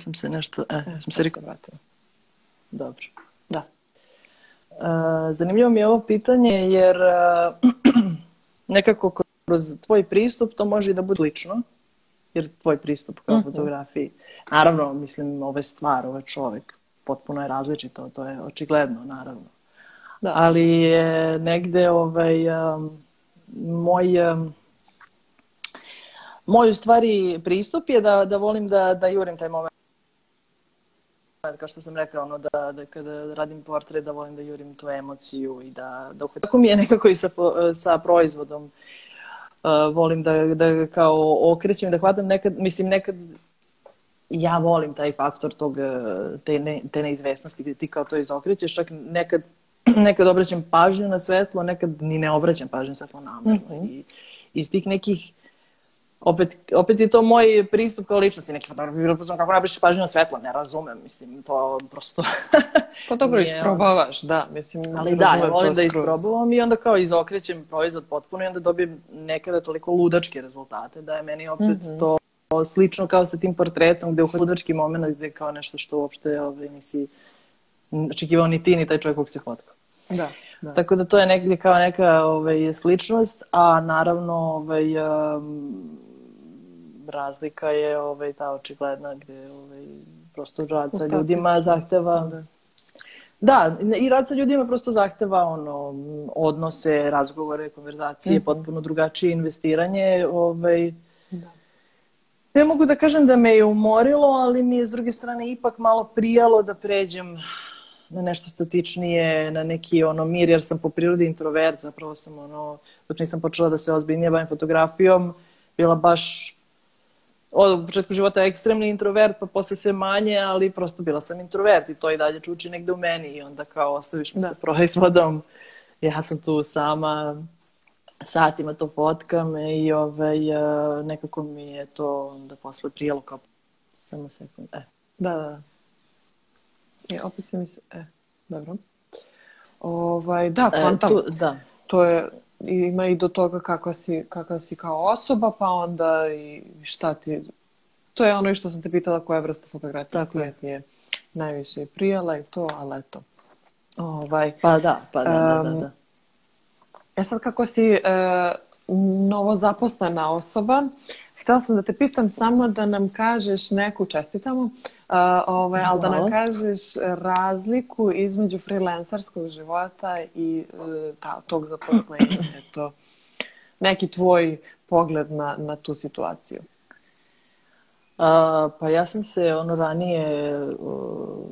S2: sam se nešto, e, e sam se rekao. Dobro. Da. Uh, zanimljivo mi je ovo pitanje jer uh, nekako kroz tvoj pristup to može i da bude lično. Jer tvoj pristup kao mm -hmm. fotografiji, naravno, mislim, ovo je stvar, ovo je čovek. potpuno je različito, to je očigledno, naravno. Da. Ali je negde ovaj, um, moj um, moj u stvari pristup je da, da volim da, da jurim taj moment kao što sam rekla, ono, da, da kada radim portret, da volim da jurim tu emociju i da, da uhvatim. Tako mi je nekako i sa, sa proizvodom. Uh, volim da, da kao okrećem, da hvatam nekad, mislim nekad ja volim taj faktor tog, te, ne, te neizvesnosti gde ti kao to izokrećeš, čak nekad, nekad obraćam pažnju na svetlo, nekad ni ne obraćam pažnju na svetlo namerno. Mm -hmm. I iz tih nekih opet, opet je to moj pristup kao ličnosti. Neki fotograf bi bilo kako nabriš pažnju na svetlo, ne razumem, mislim, to prosto...
S1: pa dobro, nije, isprobavaš, da, mislim...
S2: Ali da, ja volim da isprobavam i onda kao izokrećem proizvod potpuno i onda dobijem nekada toliko ludačke rezultate da je meni opet mm -hmm. to slično kao sa tim portretom gde u ludački moment gde kao nešto što uopšte ovaj, nisi očekivao ni ti ni taj čovjek kog se fotka.
S1: Da. Da.
S2: Tako da to je negdje kao neka ovaj, sličnost, a naravno ovaj, um, razlika je ovaj, ta očigledna gde ovaj, prosto rad sa ljudima zahteva... Da. Da, i rad sa ljudima prosto zahteva ono, odnose, razgovore, konverzacije, mm -hmm. potpuno drugačije investiranje. Ovaj, da. Ne mogu da kažem da me je umorilo, ali mi je s druge strane ipak malo prijalo da pređem na nešto statičnije, na neki ono mir, jer sam po prirodi introvert, zapravo sam ono, dok nisam počela da se ozbiljnije bavim fotografijom, bila baš od početku života ekstremni introvert, pa posle sve manje, ali prosto bila sam introvert i to i dalje čuči negde u meni i onda kao ostaviš me da. sa proizvodom. Ja sam tu sama, satima to fotkam i ovaj, e, nekako mi je to onda posle prijelo kao samo sekund. E.
S1: Da, da, da. I e, opet se mi se... E, dobro. Ovaj, da, kvantam. E, tu, da. To je, ima i do toga kakva si, kakva si kao osoba, pa onda i šta ti... To je ono i što sam te pitala koja vrsta fotografije Tako je. je najviše prijela i to, ali eto.
S2: Ovaj, pa da, pa da, um, da, da, da.
S1: E sad kako si uh, novo zaposlena osoba, htela sam da te pitam samo da nam kažeš neku, čestitamo, uh, ovaj, ali da nam kažeš razliku između freelancerskog života i uh, ta, tog zaposlenja. Eto, neki tvoj pogled na, na tu situaciju.
S2: Uh, pa ja sam se ono ranije uh,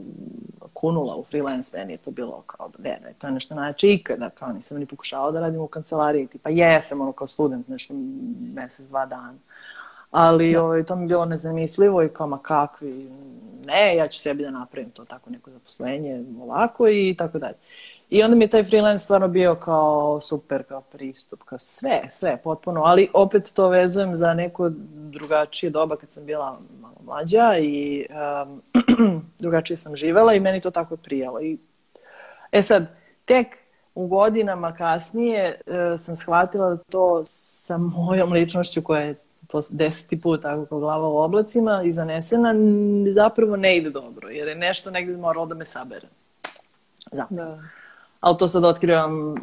S2: kunula u freelance, meni je to bilo kao, ne, ne, to je nešto najjače ikada, kao nisam ni pokušala da radim u kancelariji, tipa jesam ono kao student nešto mesec, dva dana. Ali da. ovaj, to mi je bilo nezamislivo i kao ma kakvi, ne, ja ću sebi da napravim to tako neko zaposlenje ovako i tako dalje. I onda mi je taj freelance stvarno bio kao super, kao pristup, kao sve, sve, potpuno. Ali opet to vezujem za neko drugačije doba kad sam bila malo mlađa i um, drugačije sam živela i meni to tako prijalo. I, e sad, tek u godinama kasnije uh, sam shvatila da to sa mojom ličnošću koja je deseti put tako kao glava u oblacima i zanesena, zapravo ne ide dobro, jer je nešto negdje moralo da me sabere. Zapravo. Da. Ali to sad otkrivam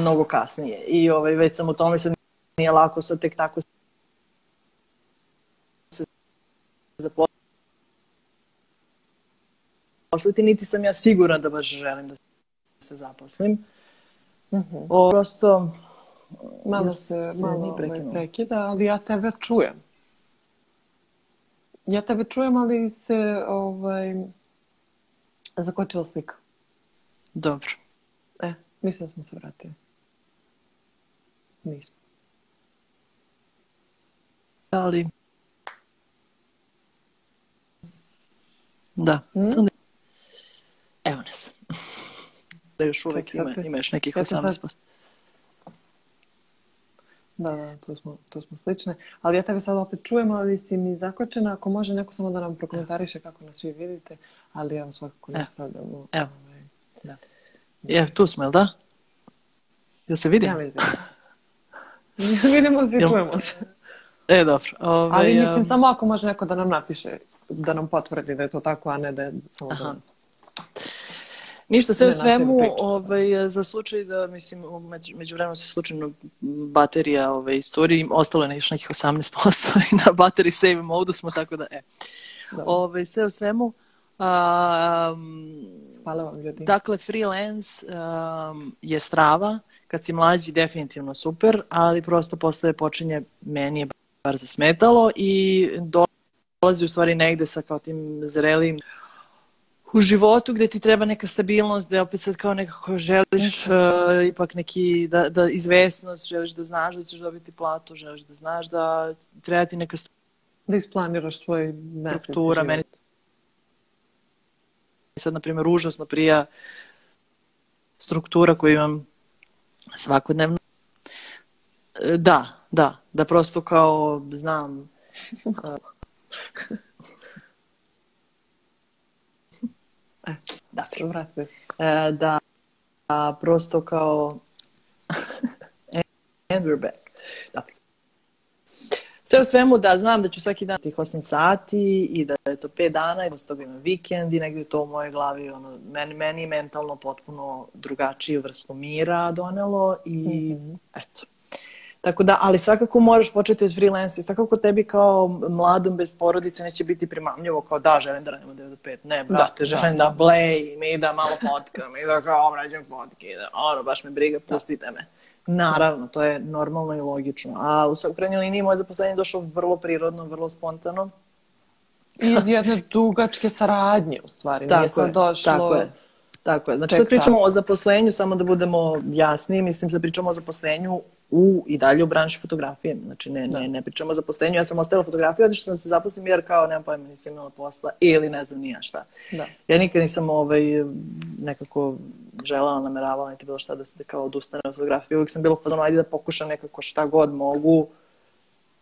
S2: mnogo kasnije. I ovaj, već sam u tome sad nije lako sad tek tako se zaposliti, niti sam ja sigurna da baš želim da se zaposlim. Mm -hmm. o, prosto
S1: Malo se, malo ovaj prekida, ali ja tebe čujem. Ja tebe čujem, ali se ovaj, zakočila slika.
S2: Dobro.
S1: E, mislim da smo se vratili. Nismo.
S2: Ali... Da. Hmm? Evo nas. da još uvek ima, ima još nekih 18%.
S1: Da, da, tu smo, tu smo slične. Ali ja tebe sad opet čujem, ali si mi zakočena. Ako može neko samo da nam prokomentariše kako nas vi vidite, ali evo svakako ne stavljamo.
S2: Evo. Ovaj, da. Evo, tu smo, jel da? Jel se vidimo?
S1: Ja vidim. vidimo se i čujemo se.
S2: E, dobro.
S1: Ove, ali mislim, um... samo ako može neko da nam napiše, da nam potvrdi da je to tako, a ne da je samo Aha. da...
S2: Ništa, sve u svemu, ovaj, za slučaj da, mislim, među, među vremenu se slučajno baterija ovaj, istoriji, ostalo je još nekih 18% i na battery save modu smo, tako da, e. Da. Ovaj, sve u svemu, Um,
S1: Hvala vam ljudi.
S2: Dakle, freelance um, je strava. Kad si mlađi, definitivno super, ali prosto posle počinje, meni je bar zasmetalo i dolazi u stvari negde sa kao tim zrelim u životu gde ti treba neka stabilnost, gde opet sad kao nekako želiš uh, ipak neki da, da izvesnost, želiš da znaš da ćeš dobiti platu, želiš da znaš da treba ti neka
S1: da isplaniraš svoj mesec.
S2: Struktura, meni sad, na primjer, užasno prija struktura koju imam svakodnevno. E, da, da, da prosto kao znam
S1: e, da, vrati.
S2: E, da, da prosto kao and we're back. Da. Sve u svemu da znam da ću svaki dan tih 8 sati i da je to 5 dana i da toga imam vikend i negde to u mojoj glavi ono, meni, meni mentalno potpuno drugačiju vrstu mira donelo i mm -hmm. eto. Tako da, ali svakako moraš početi od freelance svakako tebi kao mladom bez porodice neće biti primamljivo kao da, želim da radim od 9 do 5. Ne, brate, da, želim da, da blejim i da malo fotkam i da kao obrađam fotke da, ono, baš me briga, pustite me. Naravno, to je normalno i logično. A u, krajnjoj liniji moje zaposlenje došlo vrlo prirodno, vrlo spontano.
S1: I iz jedne dugačke saradnje, u stvari. Tako Nije sad došlo...
S2: Tako je. Tako je. Znači, sad pričamo o zaposlenju, samo da budemo jasni, mislim sad pričamo o zaposlenju u i dalje u branši fotografije. Znači, ne, da. ne, ne pričamo o zaposlenju. Ja sam ostavila fotografiju, otišla sam se zaposlim jer kao, nemam pojma, nisam imala posla ili ne znam nija šta. Da. Ja nikad nisam ovaj, nekako želela, nameravala, niti bilo šta da se kao odustane od fotografije. Uvijek sam bila u fazonu, ajde da pokušam nekako šta god mogu.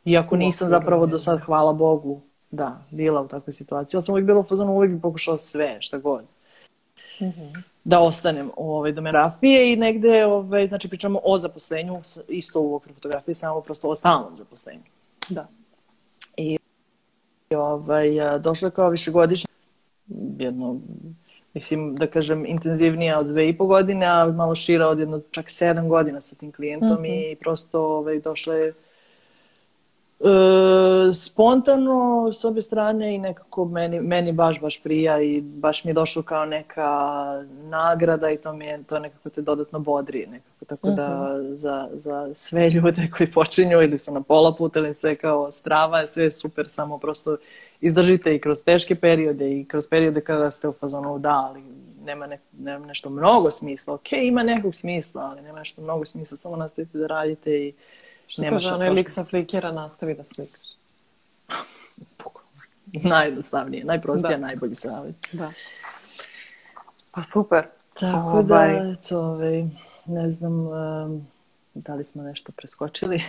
S2: Iako nisam zapravo do sad, hvala Bogu, da, bila u takvoj situaciji. Ali sam uvijek bila u fazonu, uvijek bi pokušala sve, šta god. Mm -hmm. Da ostanem u ovoj domerafije i negde, ovaj, znači pričamo o zaposlenju, isto u okviru fotografije, samo prosto o stalnom zaposlenju.
S1: Da.
S2: I ovaj, došlo je kao višegodišnje jedno mislim, da kažem, intenzivnija od dve i po godine, a malo šira od jedno čak sedam godina sa tim klijentom mm -hmm. i prosto ovaj, došla je E, spontano s obje strane i nekako meni, meni baš baš prija i baš mi je došlo kao neka nagrada i to mi je to nekako te dodatno bodri nekako tako mm -hmm. da za, za sve ljude koji počinju ili su na pola puta ili sve kao strava je sve super samo prosto izdržite i kroz teške periode i kroz periode kada ste u fazonu da ali nema, ne, nema nešto mnogo smisla ok ima nekog smisla ali nema nešto mnogo smisla samo nastavite da radite i
S1: Što Nemaš kaže, onaj lik sa flikera nastavi da slikaš.
S2: Najjednostavnije, najprostije, da. najbolji savjet.
S1: Da. Pa super.
S2: Tako ovaj... da, eto, ovaj, ne znam um, da li smo nešto preskočili.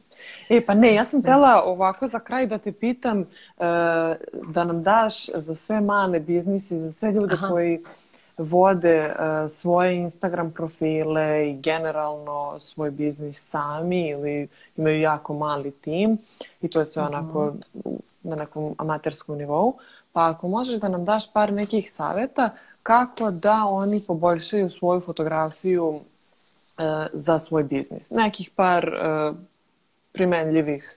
S1: e, pa ne, ja sam tela ovako za kraj da te pitam uh, da nam daš za sve male biznise, za sve ljude Aha. koji vode uh, svoje Instagram profile i generalno svoj biznis sami ili imaju jako mali tim i to je sve mhm. onako na nekom amaterskom nivou. Pa ako možeš da nam daš par nekih saveta kako da oni poboljšaju svoju fotografiju uh, za svoj biznis. Nekih par uh, primenljivih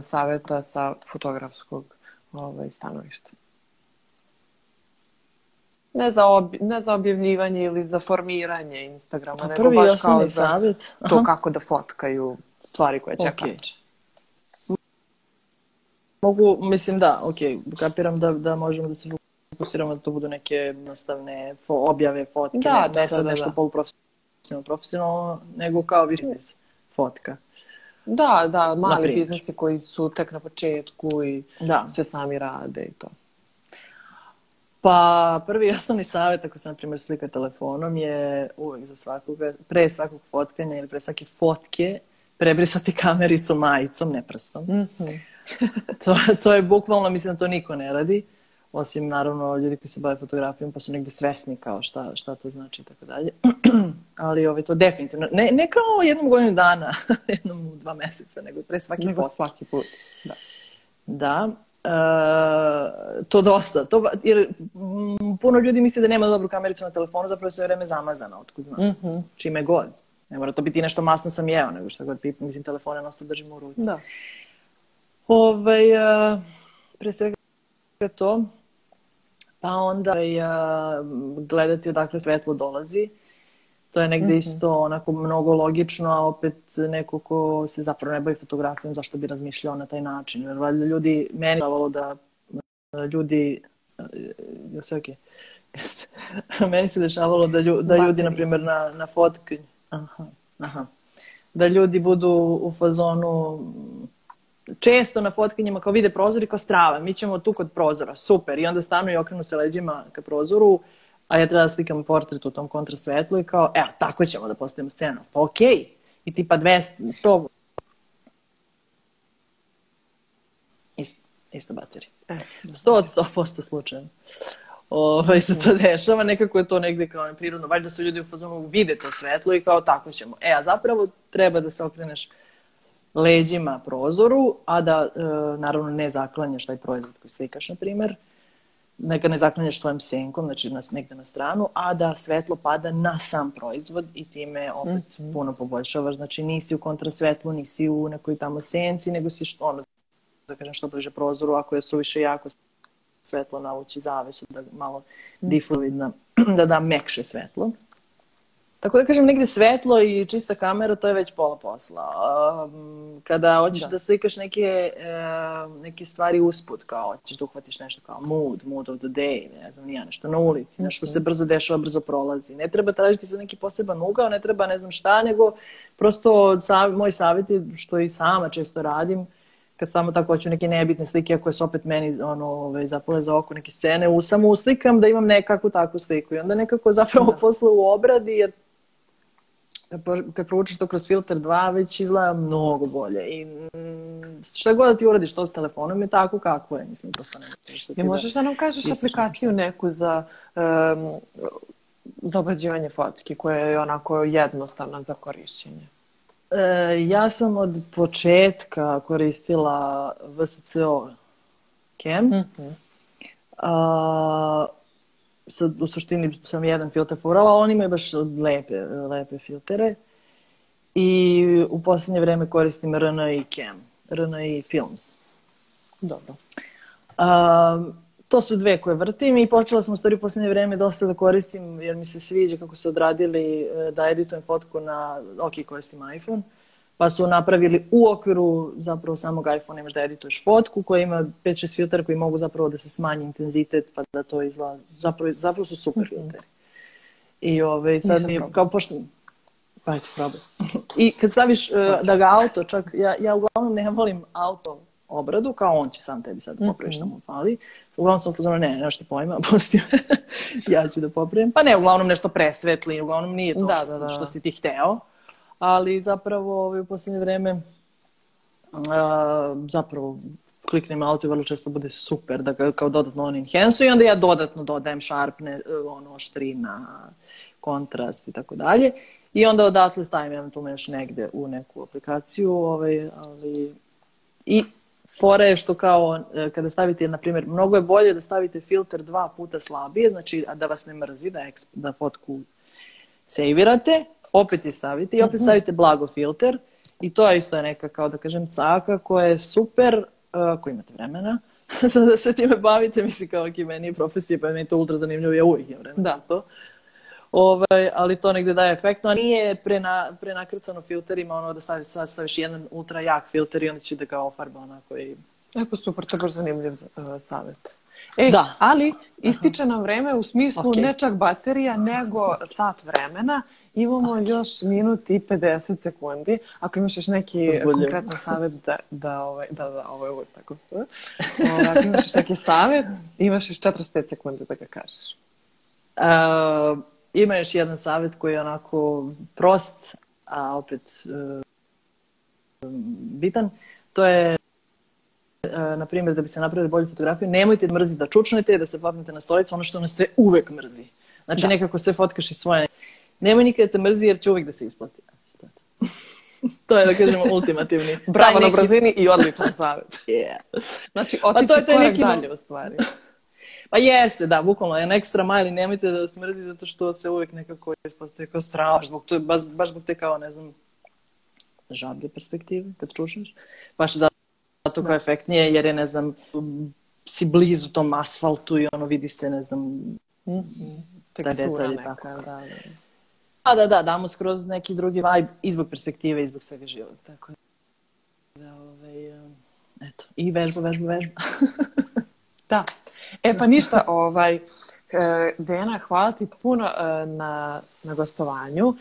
S1: saveta sa fotografskog ovaj, stanovišta ne za, ob, ne za objavljivanje ili za formiranje Instagrama, pa nego baš kao za savjet. to kako da fotkaju stvari koje će okay. kače.
S2: Mogu, mislim da, ok, kapiram da, da možemo da se fokusiramo da to budu neke jednostavne fo, objave, fotke, da, ne, da, sad da, nešto da. poluprofesionalno, profesionalno, nego kao biznis fotka.
S1: Da, da, mali biznisi koji su tek na početku i da. sve sami rade i to.
S2: Pa prvi osnovni savjet ako se na primjer slika telefonom je uvijek za svakog, pre svakog fotkanja ili pre svake fotke prebrisati kamericu majicom, ne prstom. Mm -hmm. to, to je bukvalno, mislim da to niko ne radi, osim naravno ljudi koji se bave fotografijom pa su negde svesni kao šta, šta to znači i tako dalje. Ali ovaj, to definitivno, ne, ne kao jednom godinu dana, jednom u dva meseca, nego pre svaki nego
S1: fotke. svaki put, da.
S2: Da, Uh, to dosta. To, jer m, puno ljudi misli da nema dobru kamericu na telefonu, zapravo je sve vreme zamazana, otkud znam. Mm -hmm. Čime god. Ne mora to biti nešto masno sam jeo, nego što god pipam, mislim, telefone nosto držimo u ruci.
S1: Da.
S2: Ovaj, uh, pre svega to. Pa onda uh, gledati odakle svetlo dolazi. To je negde mm -hmm. isto onako mnogo logično, a opet neko ko se zapravo ne bavi fotografijom, zašto bi razmišljao na taj način. Jer valjda ljudi, meni davalo da ljudi, je sve okej, okay. meni se dešavalo da, lju, da ljudi, na primjer, na, na fotku, aha, aha, da ljudi budu u fazonu često na fotkinjama kao vide prozor i kao strava, mi ćemo tu kod prozora, super. I onda stanu i okrenu se leđima ka prozoru, a ja treba da slikam portret u tom kontrasvetlu i kao, evo, tako ćemo da postavimo scenu. Pa okej. Okay. I tipa 200, 100... Isto, isto baterija. 100 od 100% slučajno. Ovaj, se to dešava, nekako je to negde kao neprirodno. Valjda su ljudi u fazonu vide to svetlo i kao tako ćemo. E, a zapravo treba da se okreneš leđima prozoru, a da e, naravno ne zaklanjaš taj proizvod koji slikaš, na primer, neka ne zaklanjaš svojim senkom, znači na, negde na stranu, a da svetlo pada na sam proizvod i time opet mm -hmm. puno poboljšavaš. Znači nisi u kontrasvetlu, nisi u nekoj tamo senci, nego si što, ono, da kažem što bliže prozoru, ako je suviše jako svetlo navući zavesu da malo mm -hmm. difluidna, da da mekše svetlo. Tako da kažem, negde svetlo i čista kamera, to je već pola posla. Um, kada hoćeš da, da slikaš neke, uh, neke stvari usput, kao hoćeš da uhvatiš nešto kao mood, mood of the day, ne znam, nija nešto na ulici, nešto se brzo dešava, brzo prolazi. Ne treba tražiti sa neki poseban ugao, ne treba ne znam šta, nego prosto sav, moj savjet je, što i sama često radim, kad samo tako hoću neke nebitne slike, koje su opet meni ono, ove, ovaj, zapale za oko neke scene, u, samo uslikam da imam nekakvu takvu sliku. I onda nekako zapravo da. posle u obradi, jer kad proučiš to kroz filter 2 već izgleda mnogo bolje i mm, šta god da ti uradiš to s telefonom je tako kako je, mislim, prosto ne možeš
S1: da... možeš da nam kažeš aplikaciju neku za, um, za obrađivanje fotke koja je onako jednostavna za korišćenje?
S2: E, ja sam od početka koristila VSCO Cam. Mm -hmm. A, sad, u suštini sam jedan filter furala, oni imaju baš lepe, lepe filtere. I u poslednje vreme koristim RNI Cam, RNI Films.
S1: Dobro.
S2: Um, to su dve koje vrtim i počela sam u stvari u poslednje vreme dosta da koristim jer mi se sviđa kako su odradili e, da editujem fotku na, ok, koristim iPhone, pa su napravili u okviru zapravo samog iPhone imaš da edituješ fotku koja ima 5-6 filtera koji mogu zapravo da se smanji intenzitet pa da to izgleda, zapravo, zapravo su super mhm. filteri. I ove, ovaj, sad mi, kao pošto, pa eto, probaj. I kad staviš uh, da ga auto, čak, ja, ja uglavnom ne volim auto obradu, kao on će sam tebi sad da popravi što mu fali. Uglavnom sam upozorila, ne, nešto pojma, pusti ja ću da popravim. Pa ne, uglavnom nešto presvetli, uglavnom nije to da, što, da, da. što si ti hteo ali zapravo ovaj, u poslednje vreme a, zapravo kliknem auto i vrlo često bude super da ga kao dodatno on enhance i onda ja dodatno dodajem šarpne, ono, oštrina, kontrast i tako dalje. I onda odatle stavim eventualno još negde u neku aplikaciju, ovaj, ali i fora je što kao e, kada stavite, na primjer, mnogo je bolje da stavite filter dva puta slabije, znači da vas ne mrzi, da, da fotku sejvirate, opet je stavite i opet mhm. stavite blago filter i to je isto neka kao da kažem caka koja je super uh, ako imate vremena sad da se time bavite, mislim kao ok, meni je profesija pa meni je to ultra zanimljivo, ja uvijek imam vremena da. za to. Ovaj, ali to negde daje efektno, a nije prena, prenakrcano filterima, ono da staviš, sad staviš jedan ultra jak filter i onda će da ga ofarba onako i...
S1: Epo super, to je baš zanimljiv uh, savjet. E, da. ali ističe nam vreme u smislu okay. ne čak baterija, nego sat vremena Imamo još minut i 50 sekundi. Ako imaš još neki Zbudljiv. konkretan savjet da, da, ovaj, da, da, ovo je uvijek tako. Ovaj, ako imaš još neki savjet, imaš još 45 sekundi da ga kažeš.
S2: Uh, ima još jedan savjet koji je onako prost, a opet uh, bitan. To je na primjer, da bi se napravili bolju fotografiju, nemojte mrziti da čučnete, da se papnete na stolicu, ono što nas sve uvek mrzi. Znači, da. nekako sve fotkaš i svoje nemoj nikada da te mrzi jer će uvijek da se isplati. To je, da kažemo, ultimativni.
S1: Bravo neki... na brzini i odličan savjet.
S2: yeah.
S1: Znači, otići pa to je korak neki... dalje u stvari.
S2: Pa jeste, da, bukvalno, jedan ekstra mile i nemojte da vas mrzi zato što se uvijek nekako ispostaje kao straš, zbog to, baš, baš zbog te kao, ne znam, žablje perspektive, kad čušaš. Baš zato kao da. efektnije, jer je, ne znam, si blizu tom asfaltu i ono vidi se, ne znam, mm
S1: -hmm. tekstura neka, tako. da.
S2: A da, da, damo skroz neki drugi vibe i zbog perspektive i zbog svega živog, tako da, ovaj, eto, i vežba, vežba, vežba.
S1: da. E pa ništa, ovaj, Dena, hvala ti puno na, na gostovanju.